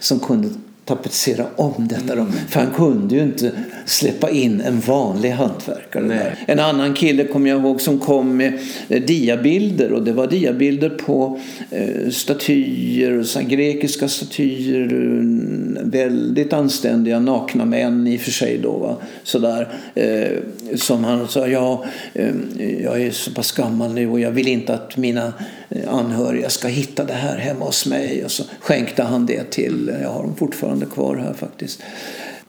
som kunde tapetsera om detta rum. För han kunde ju inte släppa in en vanlig hantverkare. En annan kille kom jag ihåg som kom med eh, diabilder och det var diabilder på eh, statyer, så grekiska statyer, mm, väldigt anständiga nakna män i och för sig då. Va? Sådär, eh, som han sa, ja, jag är så pass gammal nu och jag vill inte att mina anhöriga ska hitta det här hemma hos mig. Och så skänkte han det till, jag har dem fortfarande kvar här faktiskt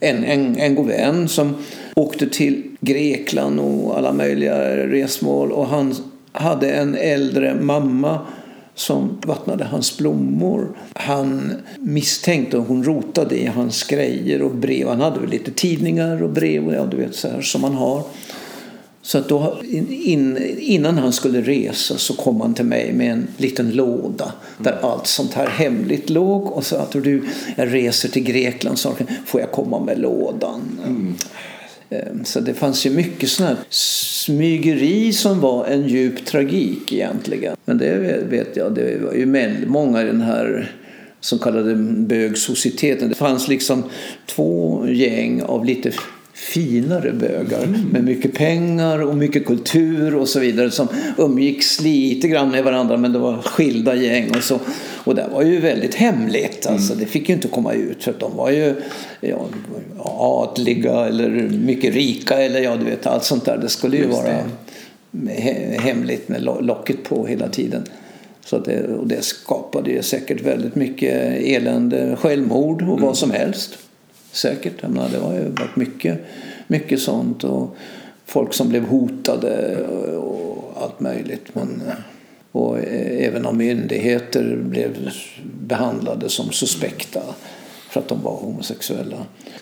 en, en, en god vän som åkte till Grekland och alla möjliga resmål och han hade en äldre mamma som vattnade hans blommor. Han misstänkte att hon rotade i hans grejer och brev. Han hade väl lite tidningar och brev och ja, du vet så här som man har. Så att då, in, innan han skulle resa så kom han till mig med en liten låda där mm. allt sånt här hemligt låg och sa att du, jag reser till Grekland så får jag komma med lådan. Mm. Ehm, så det fanns ju mycket sån här smygeri som var en djup tragik egentligen. Men det vet jag, det var ju många i den här som kallade bögsocieteten. Det fanns liksom två gäng av lite finare bögar mm. med mycket pengar och mycket kultur och så vidare som umgicks lite grann med varandra men det var skilda gäng och så. Och det var ju väldigt hemligt. Alltså, mm. Det fick ju inte komma ut för att de var ju ja, adliga eller mycket rika eller ja, du vet allt sånt där. Det skulle ju Just vara det. hemligt med locket på hela tiden. Så det, och det skapade ju säkert väldigt mycket elände, självmord och mm. vad som helst. Säkert. Jag menar, det har ju varit mycket, mycket sånt. Och folk som blev hotade och allt möjligt. Men, och även om myndigheter blev behandlade som suspekta för att de var homosexuella.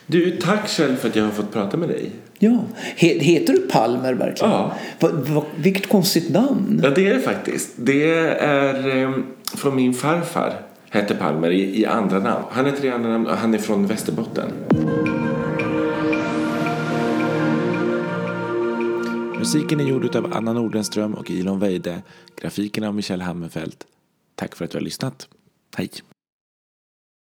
Du, tack Kjell för att jag har fått prata med dig. Ja, heter du Palmer verkligen? Ja. Va, va, vilket konstigt namn. Ja, det är det faktiskt. Det är eh, från min farfar hette Palmer i, i andra namn. Han heter i andra namn och han är från Västerbotten. Musiken är gjord av Anna Nordenström och Ilon Weide. Grafiken av Michelle Hammerfeldt. Tack för att du har lyssnat. Hej!